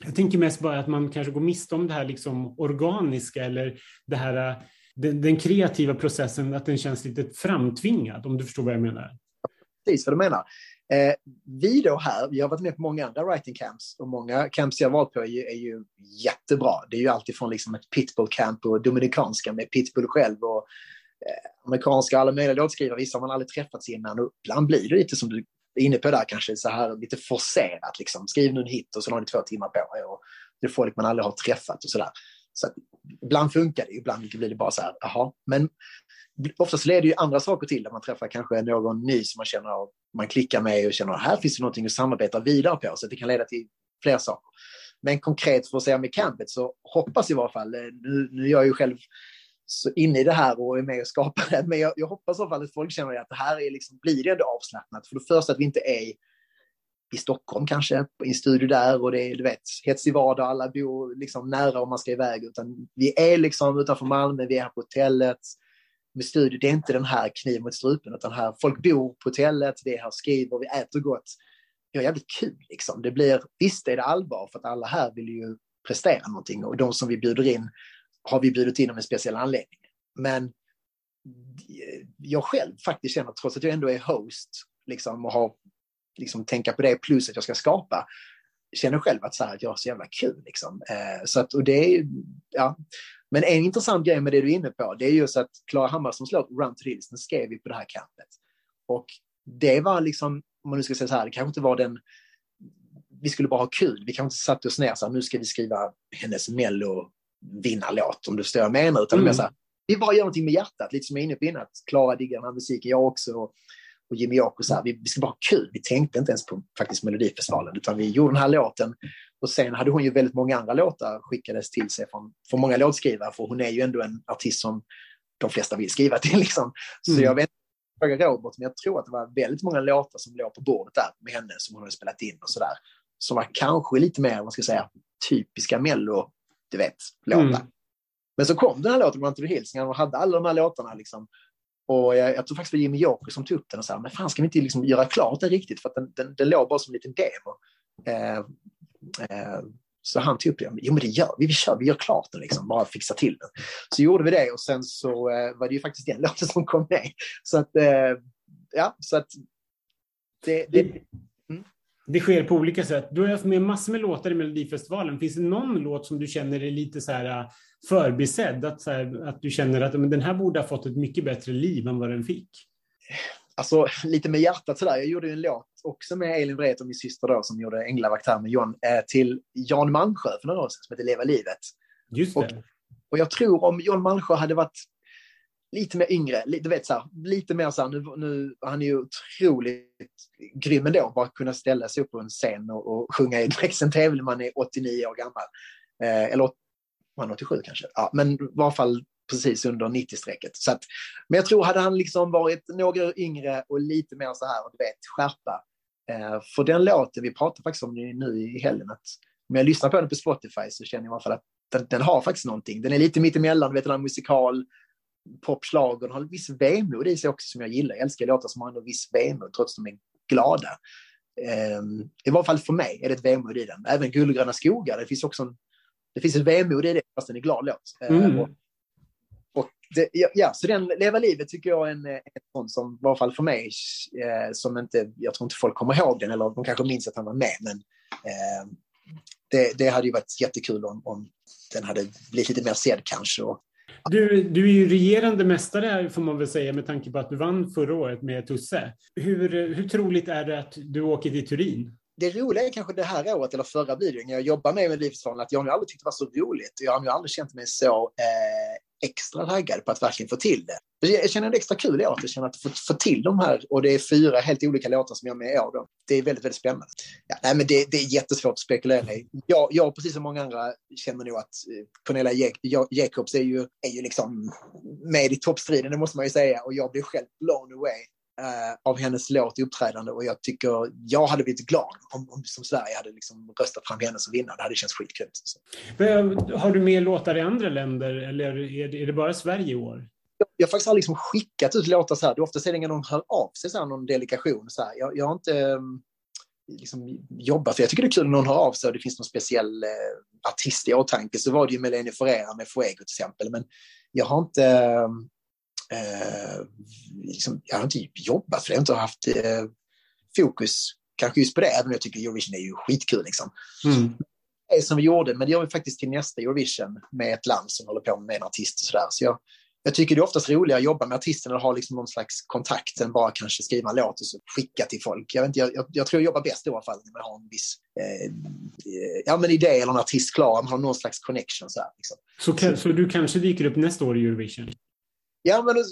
Jag tänker mest bara att man kanske går miste om det här liksom organiska eller det här, äh, den, den kreativa processen, att den känns lite framtvingad, om du förstår vad jag menar. Precis vad du menar. Eh, vi då här, vi har varit med på många andra writing camps och många camps jag har varit på är ju, är ju jättebra. Det är ju alltifrån liksom ett pitbull camp och dominikanska med pitbull själv och eh, amerikanska alla möjliga låtskrivare. Vissa har man aldrig träffats innan och ibland blir det lite som du är inne på där kanske så här lite forcerat liksom. Skriv nu en hit och så har ni två timmar på er och det är folk man aldrig har träffat och sådär. Så att ibland funkar det, ibland blir det bara så här, jaha. Men oftast leder ju andra saker till, att man träffar kanske någon ny som man känner man klickar med och känner att här finns det någonting att samarbeta vidare på, så det kan leda till fler saker. Men konkret för att säga med campet så hoppas i varje fall, eh, nu, nu är jag ju själv så inne i det här och är med och skapar det, men jag, jag hoppas i alla fall att folk känner att det här är liksom, blir det ändå avslappnat. För det första att vi inte är i Stockholm kanske, i en studio där och det är, du vet, hets i vardag, alla bor liksom nära om man ska iväg, utan vi är liksom utanför Malmö, vi är här på hotellet, med studio, det är inte den här kniv mot strupen, utan här, folk bor på hotellet, vi är här och skriver, vi äter gott. Det är jävligt kul liksom. Det blir, visst är det allvar, för att alla här vill ju prestera någonting och de som vi bjuder in har vi bjudit in av en speciell anledning. Men jag själv faktiskt känner, trots att jag ändå är host, liksom, och har liksom, tänka på det, plus att jag ska skapa, känner själv att, så här, att jag har så jävla kul. Liksom. Eh, så att, och det är, ja, men en intressant grej med det du är inne på, det är just att Klara Hammarssons låt Run to Hills, den skrev vi på det här campet. Och det var liksom, om man nu ska säga så här, det kanske inte var den, vi skulle bara ha kul, vi kanske inte satte oss ner så här, nu ska vi skriva hennes mello vinnarlåt, om du förstår vad jag menar, utan mm. mer så här, vi bara gör någonting med hjärtat, lite som jag är inne på innan. Klara diggar den här musiken, jag också. Och, och Jimmy och så här, vi, vi ska bara ha kul. Vi tänkte inte ens på faktiskt Melodifestivalen, utan vi gjorde den här låten. Och sen hade hon ju väldigt många andra låtar skickades till sig från, från många låtskrivare, för hon är ju ändå en artist som de flesta vill skriva till. Liksom. Så Mm. jag vet fråga Robert, men jag tror att det var väldigt många låtar som låg på bordet där med henne som hon hade spelat in och sådär. Som var kanske lite mer, vad ska jag säga, typiska mello, du vet, låtar. Mm. Men så kom den här låten, Run to the Hills, och hade alla de här låtarna liksom. Och jag, jag tror faktiskt det var Jimmy Joker som tog upp den och sa, men fan ska vi inte liksom göra klart den riktigt? För att den, den, den låg bara som en liten demo. Eh, så han tog upp det, jo men det gör vi, vi kör, vi gör klart den liksom, bara fixa till den. Så gjorde vi det och sen så eh, var det ju faktiskt den låten som kom med. Så att, eh, ja, så att det, det, Det sker på olika sätt. Du har haft med massor med låtar i Melodifestivalen. Finns det någon låt som du känner är lite så här förbisedd? Att, så här, att du känner att men den här borde ha fått ett mycket bättre liv än vad den fick? Alltså lite med hjärtat sådär. Jag gjorde ju en låt också med Elin Wret och min syster då som gjorde Änglavakt här med John eh, till Jan Malmsjö för några år sedan som heter Leva livet. Just Och- det. Och jag tror om John Malmsjö hade varit lite mer yngre, du vet så här, lite mer så här, nu, nu, han är ju otroligt grym ändå, bara kunna ställa sig upp på en scen och, och sjunga i Dräxen tävling, man är 89 år gammal. Eh, eller han 87 kanske? Ja, men i varje fall precis under 90-strecket. Så att, men jag tror hade han liksom varit några yngre och lite mer så här, du vet, skärpa. Eh, för den låten, vi pratade faktiskt om det nu i helgen, att om jag lyssnar på den på Spotify så känner jag i alla fall att den, den har faktiskt någonting. Den är lite mittemellan, du vet den här musikal, popschlager, den har en viss vemod i sig också som jag gillar. Jag älskar låtar som har en viss vemod trots att de är glada. Um, I varje fall för mig är det ett vemod i den. Även Guldgröna skogar, det finns också en, det finns ett vemod i det fast den är glad låt. Eh, Mm. och, och det, ja, så den Leva livet tycker jag är en, en sån som, i varje fall för mig, eh, som inte, jag tror inte folk kommer ihåg den, eller de kanske minns att han var med, men eh, det, det hade ju varit jättekul om, om den hade blivit lite mer sedd kanske. Och, Du, du är ju regerande mästare här, får man väl säga med tanke på att du vann förra året med Tusse. Hur, hur troligt är det att du åker till Turin? det roliga är kanske det här året, eller förra när jag jobbar med Melodifestivalen, att jag har aldrig tyckt det var så roligt. Jag har aldrig känt mig så eh, extra taggad på att verkligen få till det. Jag känner det extra kul i år, att jag känner att få, få till de här, och det är fyra helt olika låtar som jag är med i år. Då. Det är väldigt, väldigt spännande. Ja, nej, men det, det är jättesvårt att spekulera i. Jag, jag, precis som många andra, känner nog att eh, Cornelia Jacobs är ju, är ju liksom med i toppstriden, det måste man ju säga, och jag blir själv blown away av hennes låt i uppträdande och jag tycker jag hade blivit glad om, om som Sverige hade liksom röstat fram henne som vinnare. Det hade känts skitkul. Så. Men, Har du mer låtar i andra länder eller är det, är det bara Sverige i år? Jag, jag har faktiskt aldrig liksom skickat ut låtar så här. Det är ofta är det när någon hör av sig, så här, någon delegation. Så här. Jag, jag har inte eh, liksom, jobbat, för jag tycker det är kul när någon hör av sig och det finns någon speciell eh, artist i åtanke. Så var det ju Melanie Ferreira med Fuego till exempel. Men jag har inte eh, liksom, jag har inte jobbat för det. Jag har inte haft eh, fokus kanske just på det, även om jag tycker Eurovision är ju skitkul. Liksom. Mm. Det som vi gjorde, men det gör vi faktiskt till nästa Eurovision med ett land som håller på med en artist och sådär. Så jag, jag tycker det är oftast roligare att jobba med artisten och ha liksom någon slags kontakt än bara kanske skriva en låt och så skicka till folk. Jag, vet inte, jag, jag, jag tror jag jobbar bäst i alla fall när man har en viss eh, ja, men idé eller en artist klar, man har någon slags connection. Så, här, liksom. Så, kan, så du kanske dyker upp nästa år i Eurovision? Ja, men i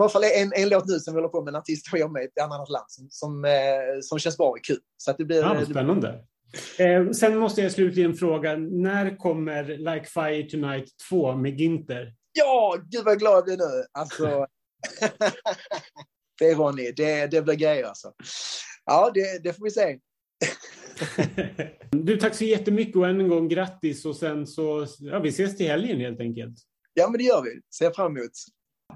alla fall en, en låt nu som vi håller på med, en artist har jag med i ett annat land som, som, eh, som känns bra och kul. Så att det blir, Ja, spännande. Eh, sen måste jag slutligen fråga, när kommer Like Fire Tonight 2 med Ginter? ja, gud vad glad jag blir nu. Alltså, det är Ronny, det, det blir grejer alltså. Ja, det, det får vi se. Du, tack så jättemycket och än en gång grattis och sen så, ja, vi ses till helgen helt enkelt. Ja, men det gör vi. Ser fram emot.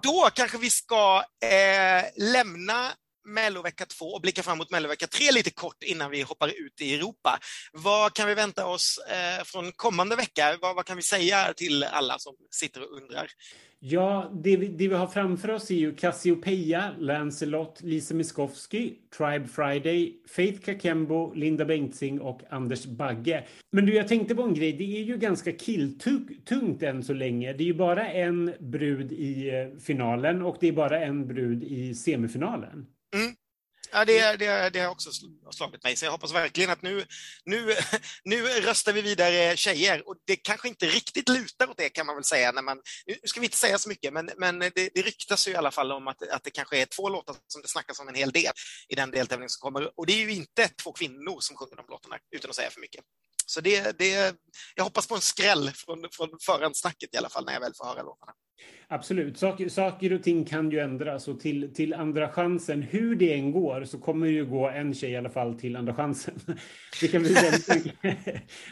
Då kanske vi ska eh, lämna Mellovecka 2 och blicka fram mot Mellovecka 3 lite kort innan vi hoppar ut i Europa. Vad kan vi vänta oss eh, från kommande vecka? Vad, vad kan vi säga till alla som sitter och undrar? Ja, det vi, det vi har framför oss är ju Cassiopeia, Lancelot, Lisa Miskovsky, Tribe Friday, Faith Kakembo, Linda Bengtzing och Anders Bagge. Men du, jag tänkte på en grej. Det är ju ganska killtungt än så länge. Det är ju bara en brud i eh, finalen och det är bara en brud i semifinalen. Mm. Ja, det, det, det har också slagit mig, så jag hoppas verkligen att nu, nu, nu röstar vi vidare tjejer och det kanske inte riktigt lutar åt det kan man väl säga. När man, nu ska vi inte säga så mycket, men, men det, det ryktas ju i alla fall om att, att det kanske är två låtar som det snackas om en hel del i den deltävling som kommer. Och det är ju inte två kvinnor som sjunger de låtarna, utan att säga för mycket. Så det, det, jag hoppas på en skräll från, från förhandsnacket i alla fall när jag väl får höra låtarna. Absolut. Saker, saker och ting kan ju ändras och till, till andra chansen, hur det än går, så kommer det ju gå en tjej i alla fall till andra chansen. Det kan vi säga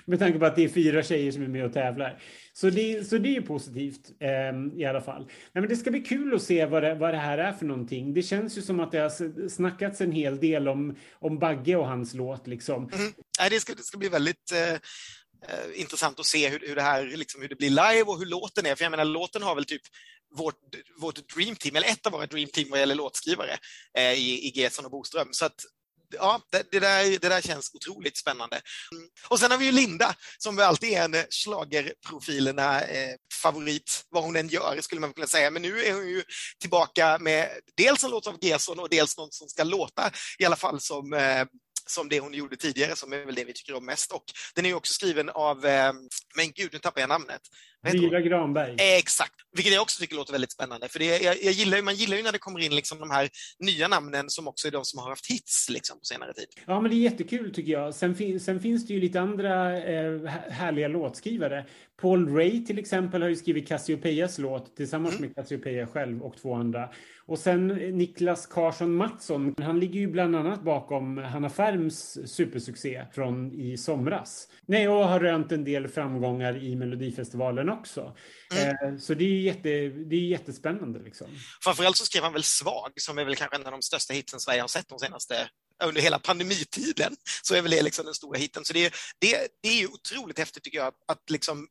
med, tanke, på att det är fyra tjejer som är med och tävlar. Så det, så det är positivt eh, i alla fall. Nej, men det ska bli kul att se vad det, vad det här är för någonting. Det känns ju som att det har snackats en hel del om, om Bagge och hans låt. Liksom. Mm. Nej, det, ska, det ska bli väldigt eh eh, intressant att se hur, hur, det här, liksom, hur det blir live och hur låten är. För jag menar, låten har väl typ vårt, vårt dreamteam, eller ett av våra dreamteam vad gäller låtskrivare eh, i, i Gesson och Boström. Så att ja, det, det, där, det där känns otroligt spännande. Mm. Och sen har vi ju Linda, som väl alltid är en eh, schlagerprofilerna eh, favorit, vad hon än gör, skulle man kunna säga. Men nu är hon ju tillbaka med dels en låt av Gerson och dels någon som ska låta i alla fall som eh, som det hon gjorde tidigare, som är väl det vi tycker om mest. Och den är också skriven av, eh, men gud, nu tappar jag namnet. Myra Granberg. exakt, vilket jag också tycker låter väldigt spännande. För det, jag, jag gillar, man gillar ju när det kommer in liksom de här nya namnen som också är de som har haft hits liksom, på senare tid. Ja, men det är jättekul tycker jag. Sen, fin, sen finns det ju lite andra eh, härliga låtskrivare. Paul Ray till exempel har ju skrivit Cassiopeias låt tillsammans mm. med Cassiopeia själv och två andra. Och sen Niklas Karlsson Mattsson, han ligger ju bland annat bakom Hanna Färms supersuccé från i somras. Nej, och har rönt en del framgångar i Melodifestivalen också. Mm. Eh, så det är, jätte, det är jättespännande. Liksom. Framförallt så skrev han väl Svag, som är väl kanske en av de största hitsen Sverige har sett de senaste under hela pandemitiden, så är väl det liksom den stora hiten. Så det, det, det är ju otroligt häftigt tycker jag, att, att liksom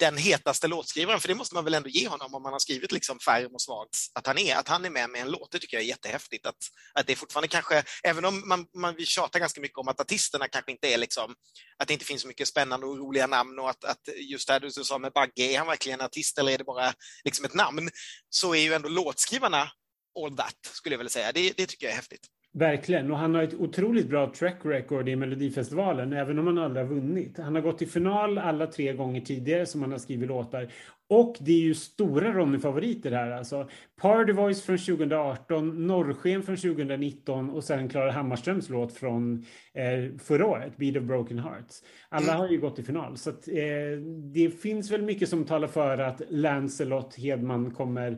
den hetaste låtskrivaren, för det måste man väl ändå ge honom om man har skrivit liksom Färm och Svags, att han är, att han är med med en låt, det tycker jag är jättehäftigt. Att, att det fortfarande kanske, även om man, man vi tjatar ganska mycket om att artisterna kanske inte är liksom, att det inte finns så mycket spännande och roliga namn och att, att just det du sa med Bagge, är han verkligen en artist eller är det bara liksom ett namn? Så är ju ändå låtskrivarna all that, skulle jag vilja säga. Det, det tycker jag är häftigt. Verkligen, och han har ett otroligt bra track record i Melodifestivalen, även om han aldrig har vunnit. Han har gått till final alla tre gånger tidigare som han har skrivit låtar. Och det är ju stora Ronny-favoriter här alltså. Party Voice från 2018, Norrsken från 2019 och sen Klara Hammarströms låt från eh, förra året, Beat of Broken Hearts. Alla har ju gått till final, så att, eh, det finns väl mycket som talar för att Lancelot Hedman kommer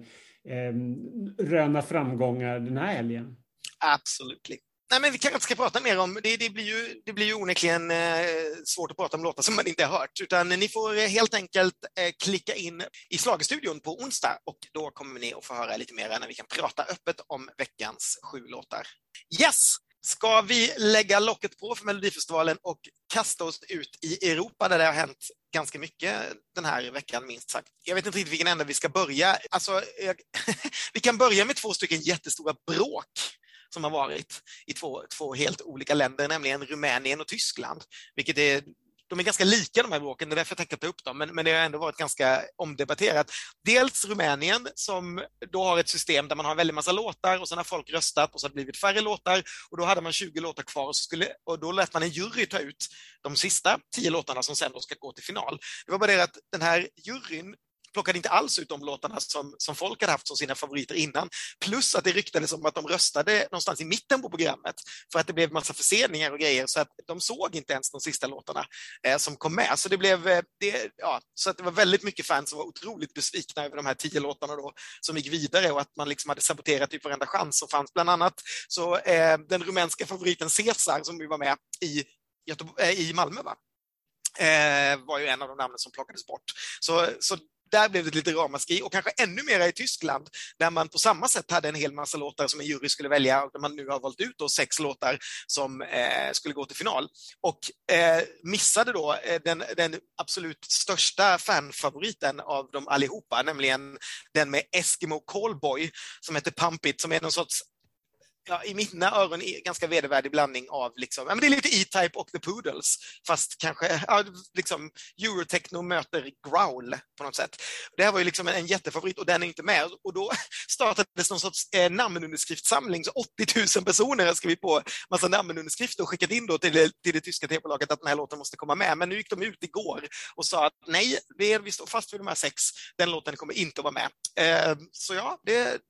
eh, röna framgångar den här helgen. Absolutely. Nej, men vi kanske inte ska prata mer om, det, det blir ju, det blir ju onekligen eh, svårt att prata om låtar som man inte har hört, utan ni får helt enkelt eh, klicka in i slagstudion på onsdag och då kommer ni att få höra lite mer när vi kan prata öppet om veckans sju låtar. Yes! Ska vi lägga locket på för Melodifestivalen och kasta oss ut i Europa där det har hänt ganska mycket den här veckan, minst sagt. Jag vet inte riktigt vilken ände vi ska börja. Alltså, jag, vi kan börja med två stycken jättestora bråk som har varit i två, två helt olika länder, nämligen Rumänien och Tyskland, vilket är de är ganska lika de här bråken, det är därför jag tänkte ta upp dem, men, men det har ändå varit ganska omdebatterat. Dels Rumänien som då har ett system där man har en väldig massa låtar och sen har folk röstat och så har det blivit färre låtar och då hade man 20 låtar kvar och, så skulle, och då lät man en jury ta ut de sista 10 låtarna som sen då ska gå till final. Det var bara det att den här juryn plockade inte alls ut de låtarna som, som folk hade haft som sina favoriter innan. Plus att det ryktades om att de röstade någonstans i mitten på programmet för att det blev massa förseningar och grejer så att de såg inte ens de sista låtarna eh, som kom med. Så det blev, eh, det, ja, så att det var väldigt mycket fans som var otroligt besvikna över de här tio låtarna då som gick vidare och att man liksom hade saboterat typ varenda chans som fanns. Bland annat så eh, den rumänska favoriten Cesar som ju var med i, Göteborg, eh, i Malmö va? Eh, var ju en av de namnen som plockades bort. Så, så där blev det lite ramaskri och kanske ännu mer i Tyskland där man på samma sätt hade en hel massa låtar som en jury skulle välja och där man nu har valt ut då sex låtar som eh, skulle gå till final. Och eh, missade då eh, den, den, absolut största fanfavoriten av dem allihopa, nämligen den med Eskimo Callboy som heter Pump It, som är någon sorts ja, i mina öron ganska vedervärdig blandning av, liksom, ja, men det är lite E-Type och The Poodles, fast kanske ja, liksom Eurotechno möter Growl på något sätt. Det här var ju liksom en, en jättefavorit och den är inte med. Och då startades någon sorts eh, namnunderskriftssamling, så 80 000 personer har skrivit på massa namnunderskrifter och skickat in då till, till det tyska tv-bolaget att den här låten måste komma med. Men nu gick de ut igår och sa att nej, vi, vi står fast vid de här sex, den låten kommer inte att vara med. Eh, så ja, det,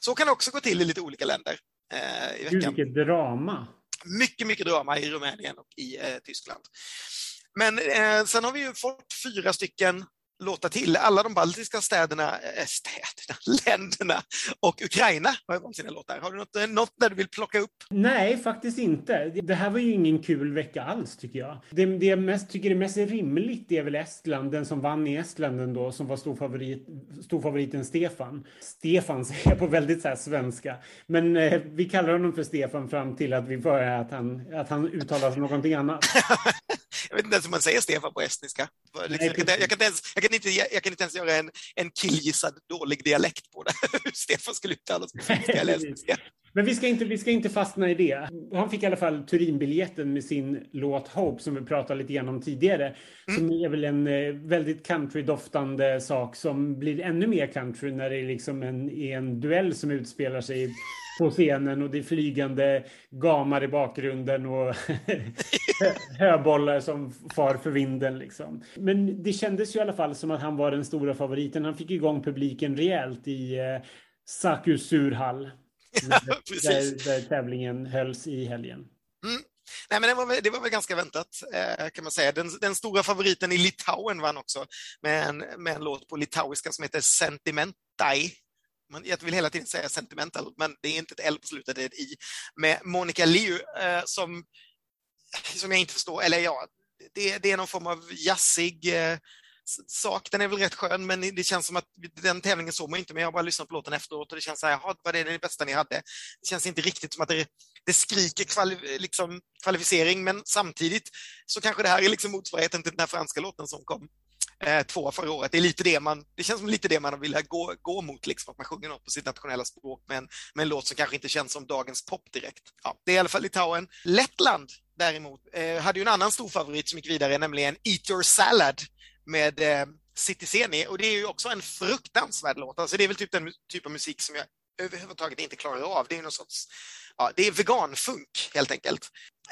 så kan det också gå till i lite olika länder i veckan. Gud, vilket drama. Mycket, mycket drama i Rumänien och i eh, Tyskland. Men eh, sen har vi ju fått fyra stycken låta till. Alla de baltiska städerna, äh, städerna, länderna och Ukraina har valt sina låtar. Har du något, eh, något där du vill plocka upp? Nej, faktiskt inte. Det här var ju ingen kul vecka alls tycker jag. Det, det jag mest, tycker är mest rimligt är väl Estland, den som vann i Estland ändå, som var storfavorit, storfavoriten Stefan. Stefan säger jag på väldigt så svenska, men eh, vi kallar honom för Stefan fram till att vi får att han, att han uttalar som någonting annat. jag vet inte ens om man säger Stefan på estniska. jag, kan, jag, kan inte ens, jag, kan inte, jag kan inte ens göra en, en killgissad dålig dialekt på det. Hur Stefan skulle uttalas på finska eller estniska. Men vi ska, inte, vi ska inte fastna i det. Han fick i alla fall Turinbiljetten med sin låt Hope som vi pratade lite grann om tidigare. Mm. Som är väl en eh, väldigt country-doftande sak som blir ännu mer country när det är liksom en, en duell som utspelar sig på scenen och det är flygande gamar i bakgrunden och höbollar som far för vinden. Liksom. Men det kändes ju i alla fall som att han var den stora favoriten. Han fick igång publiken rejält i eh, Saku Surhall. Ja, där, där, tävlingen hölls i helgen. Mm. Nej, men det var, det var väl ganska väntat, eh, kan man säga. Den, den, stora favoriten i Litauen vann också med en, med en låt på litauiska som heter Sentimentai man, jag vill hela tiden säga sentimental, men det är inte ett L på slutet, det är ett I, med Monica Liu eh, som, som jag inte förstår, eller ja, det, det är någon form av jazzig eh, sak. Den är väl rätt skön, men det känns som att den tävlingen såg man inte, men jag har bara lyssnat på låten efteråt och det känns så här, jaha, vad är det bästa ni hade? Det känns inte riktigt som att det, det skriker kvali, liksom, kvalificering, men samtidigt så kanske det här är liksom motsvarigheten till den här franska låten som kom eh, två förra året. Det, är lite det, man, det känns som lite det man vill gå, gå mot, liksom, att man sjunger något på sitt nationella språk med en, med en låt som kanske inte känns som dagens pop direkt. Ja, det är i alla fall Litauen. Lettland däremot eh, hade ju en annan stor favorit som gick vidare, nämligen Eat your salad med eh, Citizeni och det är ju också en fruktansvärd låt. Alltså det är väl typ den typ av musik som jag överhuvudtaget inte klarar av. Det är någon sorts, ja, det är veganfunk helt enkelt.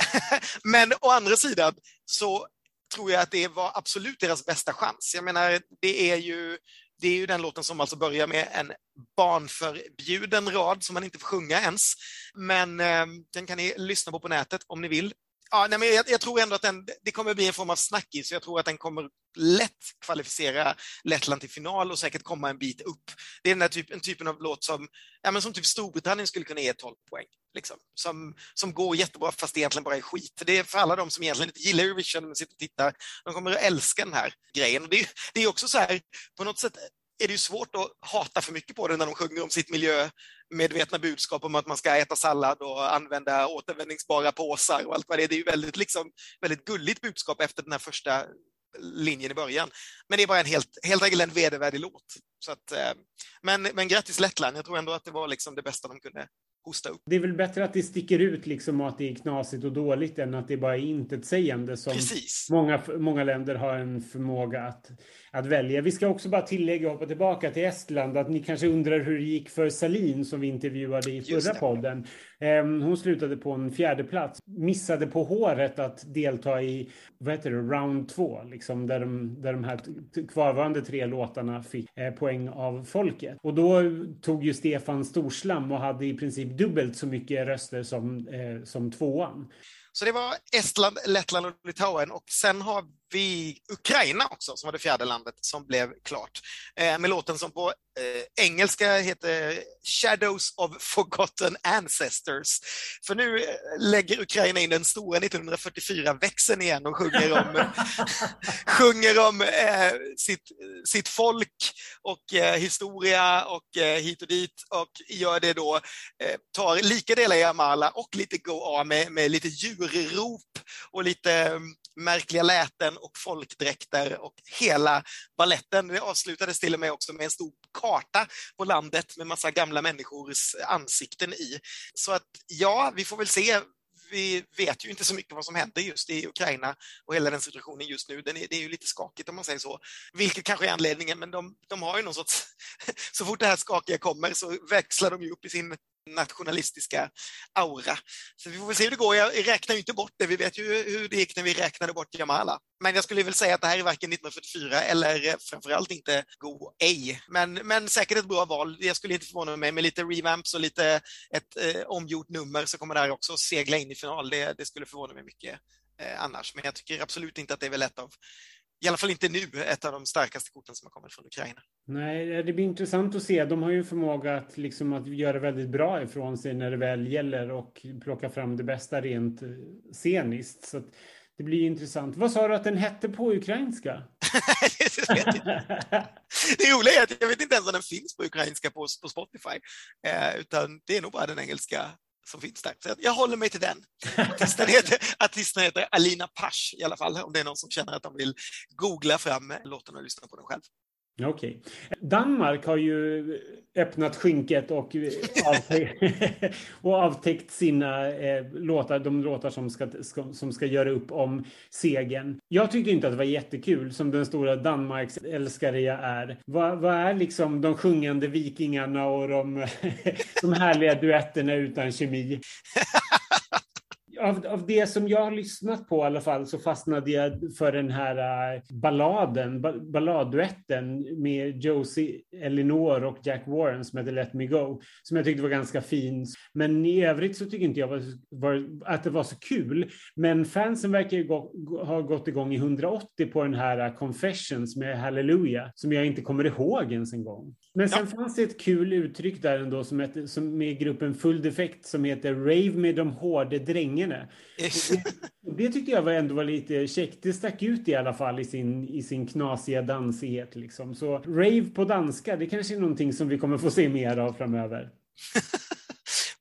Men å andra sidan så tror jag att det var absolut deras bästa chans. Jag menar, det är ju det är ju den låten som alltså börjar med en barnförbjuden rad som man inte får sjunga ens. Men eh, den kan ni lyssna på på nätet om ni vill. Ja, nej, men jag, jag, tror ändå att den, det kommer bli en form av snackis. Jag tror att den kommer lätt kvalificera Lettland till final och säkert komma en bit upp. Det är den typ, typen, typen av låt som, ja, men som typ Storbritannien skulle kunna ge 12 poäng. Liksom. Som, som går jättebra fast det egentligen bara är skit. Det är för alla de som egentligen inte gillar Eurovision men sitter och tittar, de kommer att älska den här grejen. Det, det är också så här, på något sätt är det ju svårt att hata för mycket på det när de sjunger om sitt miljömedvetna budskap om att man ska äta sallad och använda återvändningsbara påsar och allt vad det är. Det är ju väldigt, liksom, väldigt gulligt budskap efter den här första linjen i början. Men det är bara en helt, helt enkelt en vedervärdig låt. Så att, eh, men, men grattis Lettland, jag tror ändå att det var liksom det bästa de kunde hosta upp. Det är väl bättre att det sticker ut liksom och att det är knasigt och dåligt än att det bara är intetsägande som Precis. Många, många länder har en förmåga att att välja. Vi ska också bara tillägga och hoppa tillbaka till Estland att ni kanske undrar hur det gick för Salin som vi intervjuade i förra podden. Ehm, hon slutade på en fjärde plats, missade på håret att delta i vad heter det, round två, liksom, där, de, där de här kvarvarande tre låtarna fick eh, poäng av folket. Och då tog ju Stefan storslam och hade i princip dubbelt så mycket röster som, eh, som tvåan. Så det var Estland, Lettland och Litauen och sen har vi Ukraina också som var det fjärde landet som blev klart eh, med låten som på eh, engelska heter Shadows of Forgotten Ancestors. För nu eh, lägger Ukraina in den stora 1944-växeln igen och sjunger om, sjunger om eh, sitt, sitt folk och eh, historia och eh, hit och dit och gör det då, tar lika delar i Amala och lite Go A med, med lite djurrop och lite märkliga läten och folkdräkter och hela balletten. Det avslutades till och med också med en stor karta på landet med massa gamla människors ansikten i. Så att ja, vi får väl se vi vet ju inte så mycket vad som händer just i Ukraina och hela den situationen just nu. Den är, det är ju lite skakigt om man säger så, vilket kanske är anledningen, men de, de har ju någon sorts... så fort det här skakiga kommer så växlar de ju upp i sin nationalistiska aura. Så vi får väl se hur det går. Jag räknar ju inte bort det. Vi vet ju hur det gick när vi räknade bort Jamala. Men jag skulle väl säga att det här är varken 1944 eller eh, framförallt inte Go ej. Men, men säkert ett bra val. Jag skulle inte förvåna mig med lite revamps och lite ett eh, omgjort nummer så kommer det här också segla in i final. Det, det skulle förvåna mig mycket eh, annars. Men jag tycker absolut inte att det är väl ett av i alla fall inte nu, ett av de starkaste korten som har kommit från Ukraina. Nej, det blir intressant att se. De har ju förmåga att, liksom, att göra väldigt bra ifrån sig när det väl gäller och plocka fram det bästa rent eh, sceniskt. Så det blir intressant. Vad sa du att den hette på ukrainska? det roliga är att jag vet inte ens om den finns på ukrainska på, på Spotify, eh, utan det är nog bara den engelska som finns där. Så jag håller mig till den. Artisten heter, artisten heter Alina Pasch i alla fall, om det är någon som känner att de vill googla fram låten och lyssna på den själv. Okej. Okay. Danmark har ju öppnat skynket och, avtäckt, och avtäckt sina eh, låtar, de låtar som ska, som ska göra upp om segern. Jag tyckte inte att det var jättekul som den stora Danmarks älskare jag är. Vad, vad är liksom de sjungande vikingarna och de, de härliga duetterna utan kemi? av, av det som jag har lyssnat på i alla fall så fastnade jag för den här uh, balladen, ba balladduetten med Josie Elinor och Jack Warren som heter Let Me Go, som jag tyckte var ganska fin. Men i övrigt så tycker inte jag var, var, att det var så kul. Men fansen verkar ju gå, ha gått igång i 180 på den här uh, Confessions med Hallelujah, som jag inte kommer ihåg ens en gång. Men sen ja. fanns det ett kul uttryck där ändå som, heter, som med gruppen Full Defect som heter Rave med de hårda drängarna. Det, det tyckte jag var ändå var lite käckt. Det stack ut i alla fall i sin, i sin knasiga dansighet. Liksom. Så rave på danska, det kanske är någonting som vi kommer få se mer av framöver.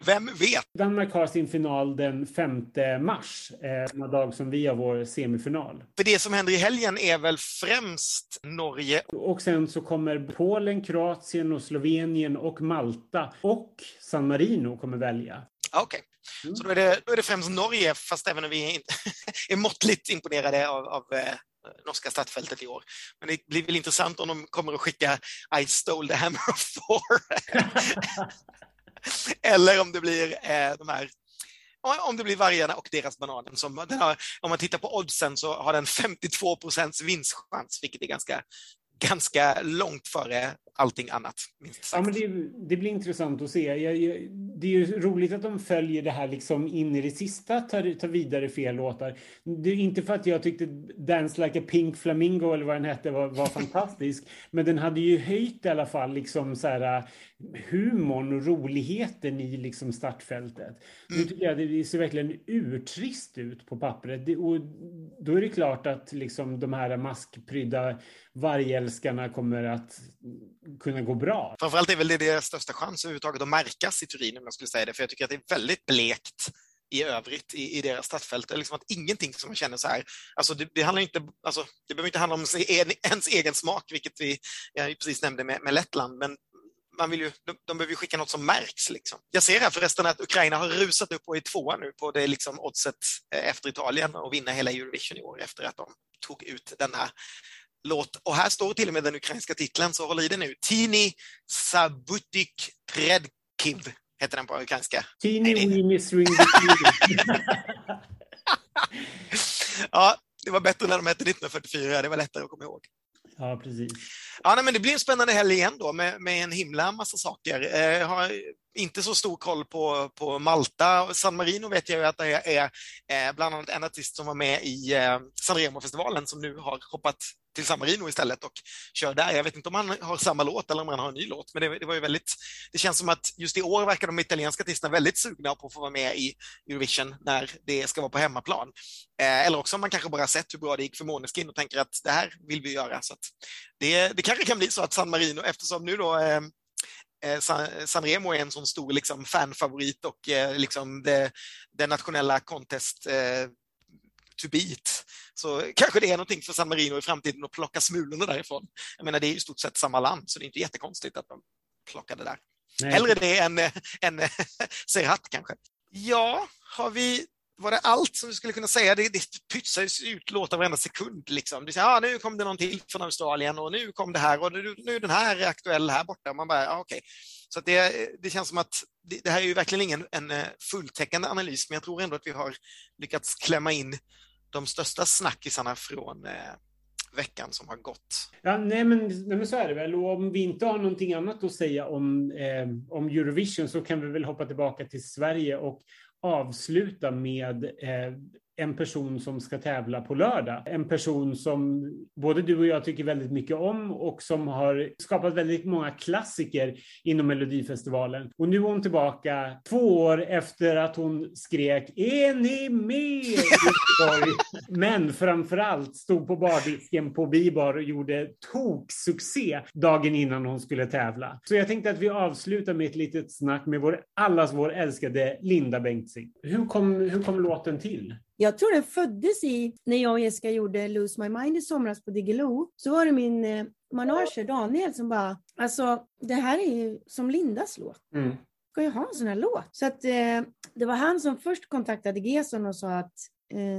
Vem vet? Danmark har sin final den 5 mars, eh, samma dag som vi har vår semifinal. För det som händer i helgen är väl främst Norge? Och sen så kommer Polen, Kroatien och Slovenien och Malta och San Marino kommer välja. Okej. Okay. Mm. Så då är, det, då är det främst Norge, fast även om vi är, måttligt imponerade av, av eh, norska startfältet i år. Men det blir väl intressant om de kommer att skicka I stole the hammer of Thor. Eller om det blir eh, de här om det blir vargarna och deras bananen. Som, har, om man tittar på oddsen så har den 52 procents vinstchans, vilket är ganska ganska långt före allting annat. Ja, men det, det, blir intressant att se. Jag, jag, det är ju roligt att de följer det här liksom in i det sista, tar, tar vidare fel låtar. Det är inte för att jag tyckte Dance like a pink flamingo eller vad den hette var, var fantastisk, men den hade ju höjt i alla fall liksom så här humorn och roligheten i liksom startfältet. Mm. Nu tycker jag det ser verkligen urtrist ut på pappret. Det, och då är det klart att liksom de här maskprydda vargälskarna kommer att kunna gå bra. Framförallt är väl det deras största chans överhuvudtaget att märkas i Turin om jag skulle säga det, för jag tycker att det är väldigt blekt i övrigt i, i deras startfält. Det är liksom att ingenting som man känner så här, alltså det, det handlar inte, alltså det behöver inte handla om ens egen smak, vilket vi jag precis nämnde med, med Lettland, men man vill ju, de, de behöver ju skicka något som märks. Liksom. Jag ser här förresten att Ukraina har rusat upp och är tvåa nu på det liksom oddset eh, efter Italien och vinna hela Eurovision i år efter att de tog ut denna låt. Och här står till och med den ukrainska titeln, så håll i den nu. Tini Sabutik Predkiv heter den på ukrainska. Tini Weenie Ja, det var bättre när de hette 1944, det var lättare att komma ihåg. Ja, precis. Ja, nej, men det blir en spännande helg igen då med, med en himla massa saker. Eh, jag har inte så stor koll på, på Malta. San Marino vet jag ju att det är, eh, bland annat en artist som var med i eh, San Remo-festivalen som nu har hoppat till San Marino istället och kör där. Jag vet inte om han har samma låt eller om han har en ny låt, men det, det var ju väldigt, det känns som att just i år verkar de italienska artisterna väldigt sugna på att få vara med i Eurovision när det ska vara på hemmaplan. Eh, eller också om man kanske bara sett hur bra det gick för Måneskin och tänker att det här vill vi göra. Så det, det kanske kan bli så att San Marino, eftersom nu då eh, eh Sanremo är en sån stor liksom, fanfavorit och eh, liksom det, det nationella contest eh, to beat. Så kanske det är någonting för San Marino i framtiden att plocka smulorna därifrån. Jag menar, det är ju i stort sett samma land, så det är inte jättekonstigt att de plockade där. Nej. Hellre det än, än Serhat kanske. Ja, har vi var det allt som vi skulle kunna säga? Det, det pytsades ut låtar varenda sekund. Liksom. Det, ah, nu kom det någon till från Australien och nu kom det här och nu, nu den här är aktuell här borta. Man bara, ah, okay. Så det, det känns som att det, det, här är ju verkligen ingen en eh, fulltäckande analys, men jag tror ändå att vi har lyckats klämma in de största snackisarna från eh, veckan som har gått. Ja, nej, men, nej, men så är det väl. Och om vi inte har någonting annat att säga om, eh, om Eurovision så kan vi väl hoppa tillbaka till Sverige och avsluta med eh, en person som ska tävla på lördag. En person som både du och jag tycker väldigt mycket om och som har skapat väldigt många klassiker inom Melodifestivalen. Och nu är hon tillbaka två år efter att hon skrek ”Är ni med?” Men framförallt stod på bardisken på Bibar och gjorde toksuccé dagen innan hon skulle tävla. Så jag tänkte att vi avslutar med ett litet snack med vår, allas vår älskade Linda Bengtzing. Hur kom, hur kom låten till? Jag tror den föddes i, när jag och Jessica gjorde Lose My Mind i somras på Diggiloo, så var det min eh, manager Daniel som bara, alltså det här är ju som Lindas låt. Mm. Ska jag ha en sån här låt? Så att eh, det var han som först kontaktade Gesson och sa att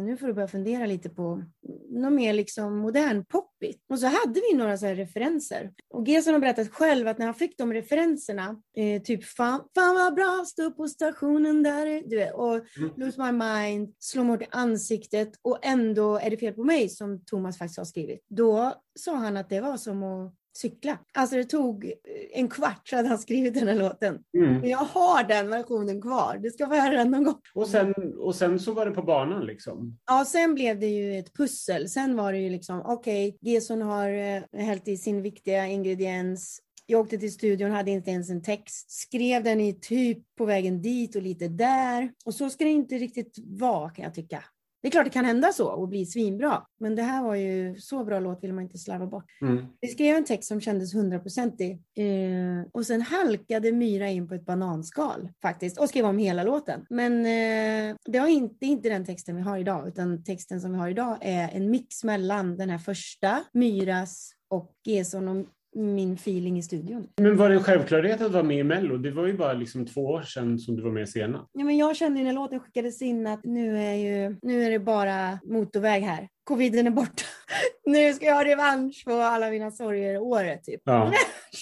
nu får du börja fundera lite på något mer liksom modern poppigt. Och så hade vi några så referenser. Och Gesson har berättat själv att när han fick de referenserna, eh, typ fan, fan vad bra, stå på stationen där, du vet, och mm. lose my mind, slå mot ansiktet och ändå är det fel på mig som Thomas faktiskt har skrivit. Då sa han att det var som att cykla. Alltså det tog en kvart så hade han skrivit den här låten. Mm. Men jag har den versionen kvar. Du ska få höra den någon gång. Och sen, och sen så var det på banan liksom? Ja, sen blev det ju ett pussel. Sen var det ju liksom, okej, okay, Gesson har eh, hällt i sin viktiga ingrediens. Jag åkte till studion, hade inte ens en text. Skrev den i typ på vägen dit och lite där. Och så ska det inte riktigt vara kan jag tycka. Det är klart det kan hända så och bli svinbra, men det här var ju så bra låt vill man inte slarva bort. Mm. Vi skrev en text som kändes hundraprocentig eh, och sen halkade Myra in på ett bananskal faktiskt och skrev om hela låten. Men eh, det, är inte, inte den texten vi har idag, utan texten som vi har idag är en mix mellan den här första, Myras och Gesson och min feeling i studion. Men var det en självklarhet att vara med i Mello? Det var ju bara liksom två år sedan som du var med senast. Ja, men jag kände när låten skickades in att nu är, ju, nu är det bara motorväg här. Coviden är borta. nu ska jag ha revansch på alla mina sorger året typ. Ja.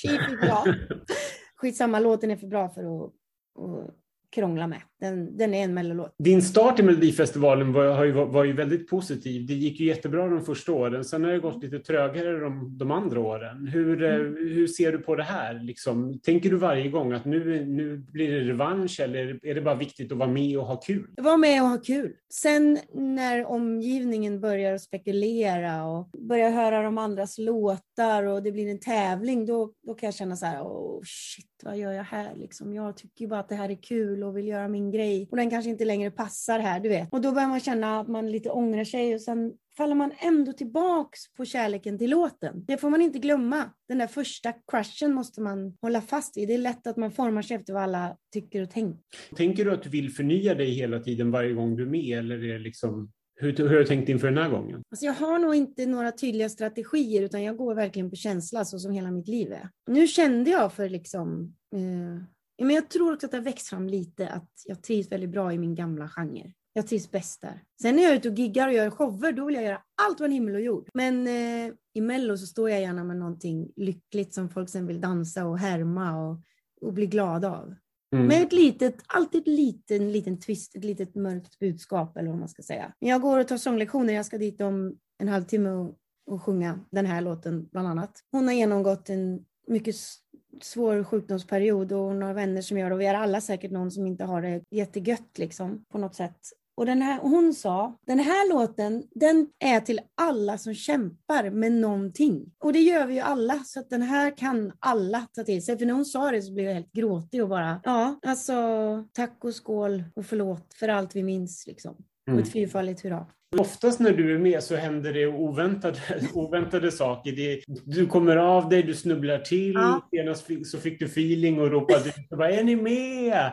Skitsamma, låten är för bra för att, att krångla med. Den, den är en mellolåt. Din start i Melodifestivalen var, ju, var ju väldigt positiv. Det gick ju jättebra de första åren. Sen har det gått lite trögare de, de andra åren. Hur, eh, mm. hur ser du på det här? Liksom, tänker du varje gång att nu, nu blir det revansch eller är det bara viktigt att vara med och ha kul? Vara med och ha kul. Sen när omgivningen börjar spekulera och börjar höra de andras låtar och det blir en tävling, då, då kan jag känna så här, oh shit, vad gör jag här liksom? Jag tycker ju bara att det här är kul och vill göra min grej och den kanske inte längre passar här, du vet. Och då börjar man känna att man lite ångrar sig och sen faller man ändå tillbaks på kärleken till låten. Det får man inte glömma. Den där första crushen måste man hålla fast vid. Det är lätt att man formar sig efter vad alla tycker och tänker. Tänker du att du vill förnya dig hela tiden varje gång du är med eller är det liksom hur, hur har du tänkt inför den här gången? Alltså jag har nog inte några tydliga strategier utan jag går verkligen på känsla så som hela mitt liv är. Nu kände jag för liksom eh, men jag tror också att det har växt fram lite att jag trivs väldigt bra i min gamla genre. Jag trivs bäst där. Sen när jag är ute och giggar och gör shower, då vill jag göra allt från himmel och jord. Men eh, i Mello så står jag gärna med någonting lyckligt som folk sen vill dansa och härma och, och bli glada av. Mm. Med ett litet, alltid ett liten, liten twist, ett litet mörkt budskap eller vad man ska säga. Jag går och tar sånglektioner, jag ska dit om en halvtimme och, och sjunga den här låten bland annat. Hon har genomgått en mycket svår sjukdomsperiod och några vänner som gör det och vi har alla säkert någon som inte har det jättegött liksom på något sätt. Och den här, hon sa, den här låten, den är till alla som kämpar med någonting. Och det gör vi ju alla, så att den här kan alla ta till sig. För när hon sa det så blev jag helt gråtig och bara, ja, alltså tack och skål och förlåt för allt vi minns liksom. Mm. Och ett fyrfaldigt hurra. Oftast när du är med så händer det oväntade, oväntade saker. Det, du kommer av dig, du snubblar till. Ja. Senast så fick du feeling och ropade ut. Är ni med?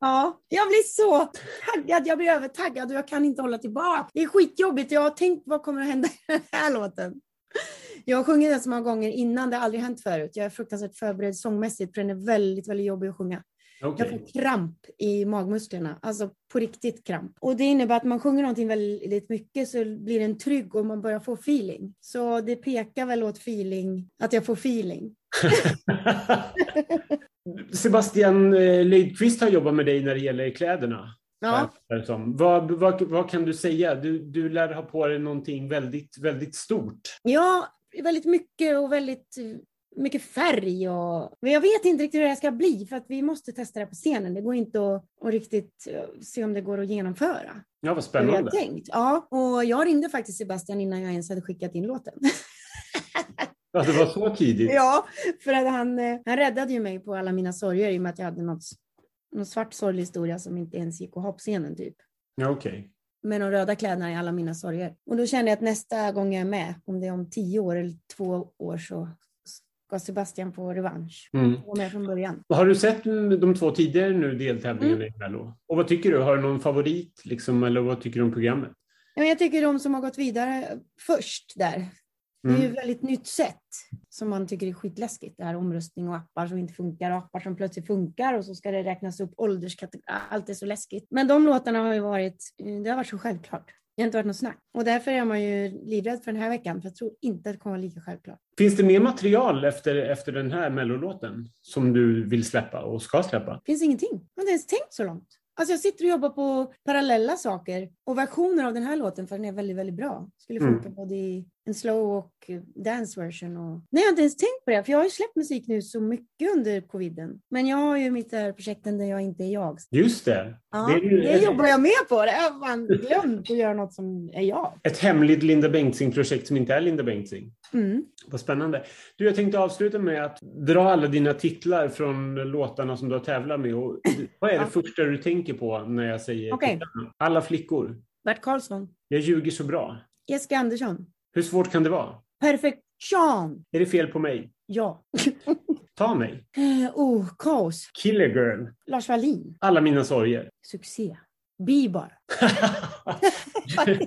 Ja, jag blir så taggad. Jag blir övertaggad och jag kan inte hålla tillbaka. Det är skitjobbigt. Jag har tänkt vad kommer att hända i den här låten. Jag har sjungit den så många gånger innan, det har aldrig hänt förut. Jag är fruktansvärt förberedd sångmässigt för den är väldigt, väldigt jobbig att sjunga. Okej. Jag får kramp i magmusklerna, alltså på riktigt kramp. Och det innebär att man sjunger någonting väldigt mycket så blir den trygg och man börjar få feeling. Så det pekar väl åt feeling, att jag får feeling. Sebastian eh, Lydqvist har jobbat med dig när det gäller kläderna. Ja. Vad, vad, vad kan du säga? Du, du lär ha på dig någonting väldigt, väldigt stort. ja väldigt mycket och väldigt mycket färg och men jag vet inte riktigt hur det här ska bli för att vi måste testa det på scenen. Det går inte att, att riktigt eh, se om det går att genomföra. Ja, vad spännande. jag tänkt. Ja, och jag ringde faktiskt Sebastian innan jag ens hade skickat in låten. Ja, det var så tidigt. Ja, för att han, eh, han räddade ju mig på alla mina sorger i och med att jag hade något, någon svart sorglig historia som inte ens gick att ha på scenen typ. Ja, okej. Med de röda kläderna i alla mina sorger. Och då kände jag att nästa gång jag är med, om det är om tio år eller två år så ska Sebastian få revansch. Mm. Vara med från början. Har du sett de två tidigare nu deltävlingarna i Mello? Och vad tycker du? Har du någon favorit liksom, eller vad tycker du om programmet? Ja, Jag tycker de som har gått vidare först där. Det är ju ett väldigt nytt sätt som man tycker är skitläskigt. Det här omröstning och appar som inte funkar och appar som plötsligt funkar och så ska det räknas upp ålderskategorier. Allt är så läskigt. Men de låtarna har ju varit, det har varit så självklart. Det har inte varit något snack. Och därför är man ju livrädd för den här veckan för jag tror inte att det kommer vara lika självklart. Finns det mer material efter, efter den här Mellolåten som du vill släppa och ska släppa? Finns ingenting. Jag har inte ens tänkt så långt. Alltså jag sitter och jobbar på parallella saker och versioner av den här låten för den är väldigt, väldigt bra. Skulle Mm. funka både i en slow och eh, dance version. Och... Nej, jag har inte ens tänkt på det, för jag har ju släppt musik nu så mycket under coviden. Men jag har ju mitt där projekten där jag inte är jag. Just det. Ja, det ju det jobbar jag med på. Det har fan glömt att göra något som är jag. ett hemligt Linda Bengtzing-projekt som inte är Linda Bengtzing. Mm. Vad spännande. Du, jag tänkte avsluta med att dra alla dina titlar från låtarna som du har tävlat med. Och vad är det första du tänker på när jag säger Okej. titlarna? Alla flickor. Bert Karlsson. Jag ljuger så bra. Jessica Andersson. Hur svårt kan det vara? Perfektion. Är det fel på mig? Ja. Ta mig. Eh, oh, kaos. Killer girl. Lars Wallin. Alla mina sorger. Succé. Bi bara.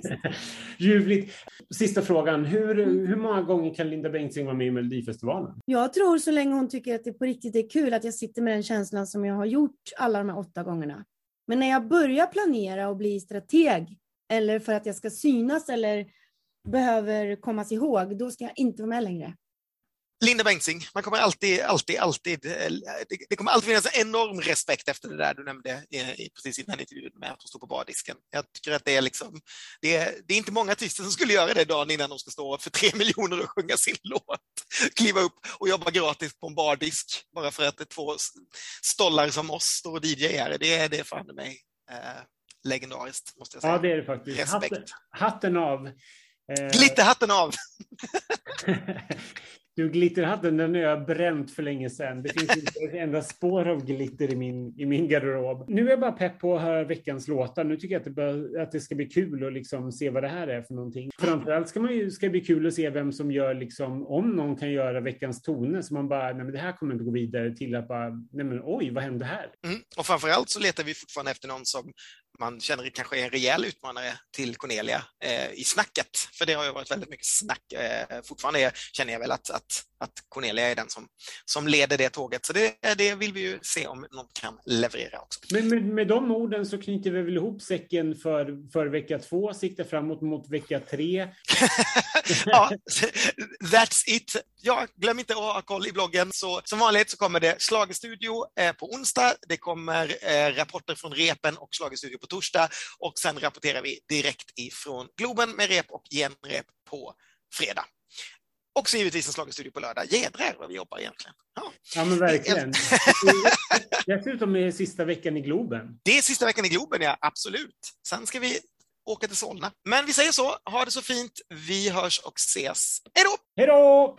Ljuvligt. Sista frågan. Hur, hur många gånger kan Linda Bengtzing vara med i Melodifestivalen? Jag tror så länge hon tycker att det på riktigt är kul att jag sitter med den känslan som jag har gjort alla de här åtta gångerna. Men när jag börjar planera och bli strateg eller för att jag ska synas eller behöver kommas ihåg, då ska jag inte vara med längre. Linda Bengtzing, man kommer alltid, alltid, alltid, eh, det, kommer alltid finnas en enorm respekt efter det där du nämnde eh, i- precis innan intervjun med att hon står på bardisken. Jag tycker att det är liksom, det är, det är inte många artister som skulle göra det dagen innan de ska stå för tre miljoner och sjunga sin låt. Kliva upp och jobba gratis på en bardisk bara för att det är två stollar som oss står och DJar. Det är det fan mig eh, legendariskt, måste jag säga. Ja, det är det faktiskt. Respekt. Hatten, hatten av. Eh, Glitterhatten av! Du, glitterhatten den har jag bränt för länge sedan. Det finns inte ett enda spår av glitter i min, i min garderob. Nu är jag bara pepp på att höra veckans låtar. Nu tycker jag att det, bör, att det ska bli kul att liksom se vad det här är för någonting. Framförallt ska, man ju, ska det bli kul att se vem som gör, liksom, om någon kan göra veckans toner, så man bara, nej men det här kommer inte gå vidare till att bara, nej men oj, vad hände här? Mm. Och framförallt så letar vi fortfarande efter någon som man känner kanske är en rejäl utmanare till Cornelia eh, i snacket. För det har ju varit väldigt mycket snack. Eh, fortfarande är, känner jag väl att, att, att Cornelia är den som, som leder det tåget. Så det, det vill vi ju se om någon kan leverera också. Men med, med de orden så knyter vi väl ihop säcken för, för vecka två, siktar framåt mot vecka tre. ja, that's it. Ja, glöm inte att ha koll i bloggen. Så, som vanligt så kommer det Schlagerstudio eh, på onsdag. Det kommer eh, rapporter från repen och Schlagerstudio på torsdag och sen rapporterar vi direkt ifrån Globen med rep och genrep på fredag. Och så givetvis en Schlagerstudio på lördag. Jädrar vad vi jobbar egentligen. Ja. Ja, men verkligen. Dessutom är det sista veckan i Globen. Det är sista veckan i Globen, ja, absolut. Sen ska vi åka till Solna. Men vi säger så, ha det så fint. Vi hörs och ses. Hej då! Hej då!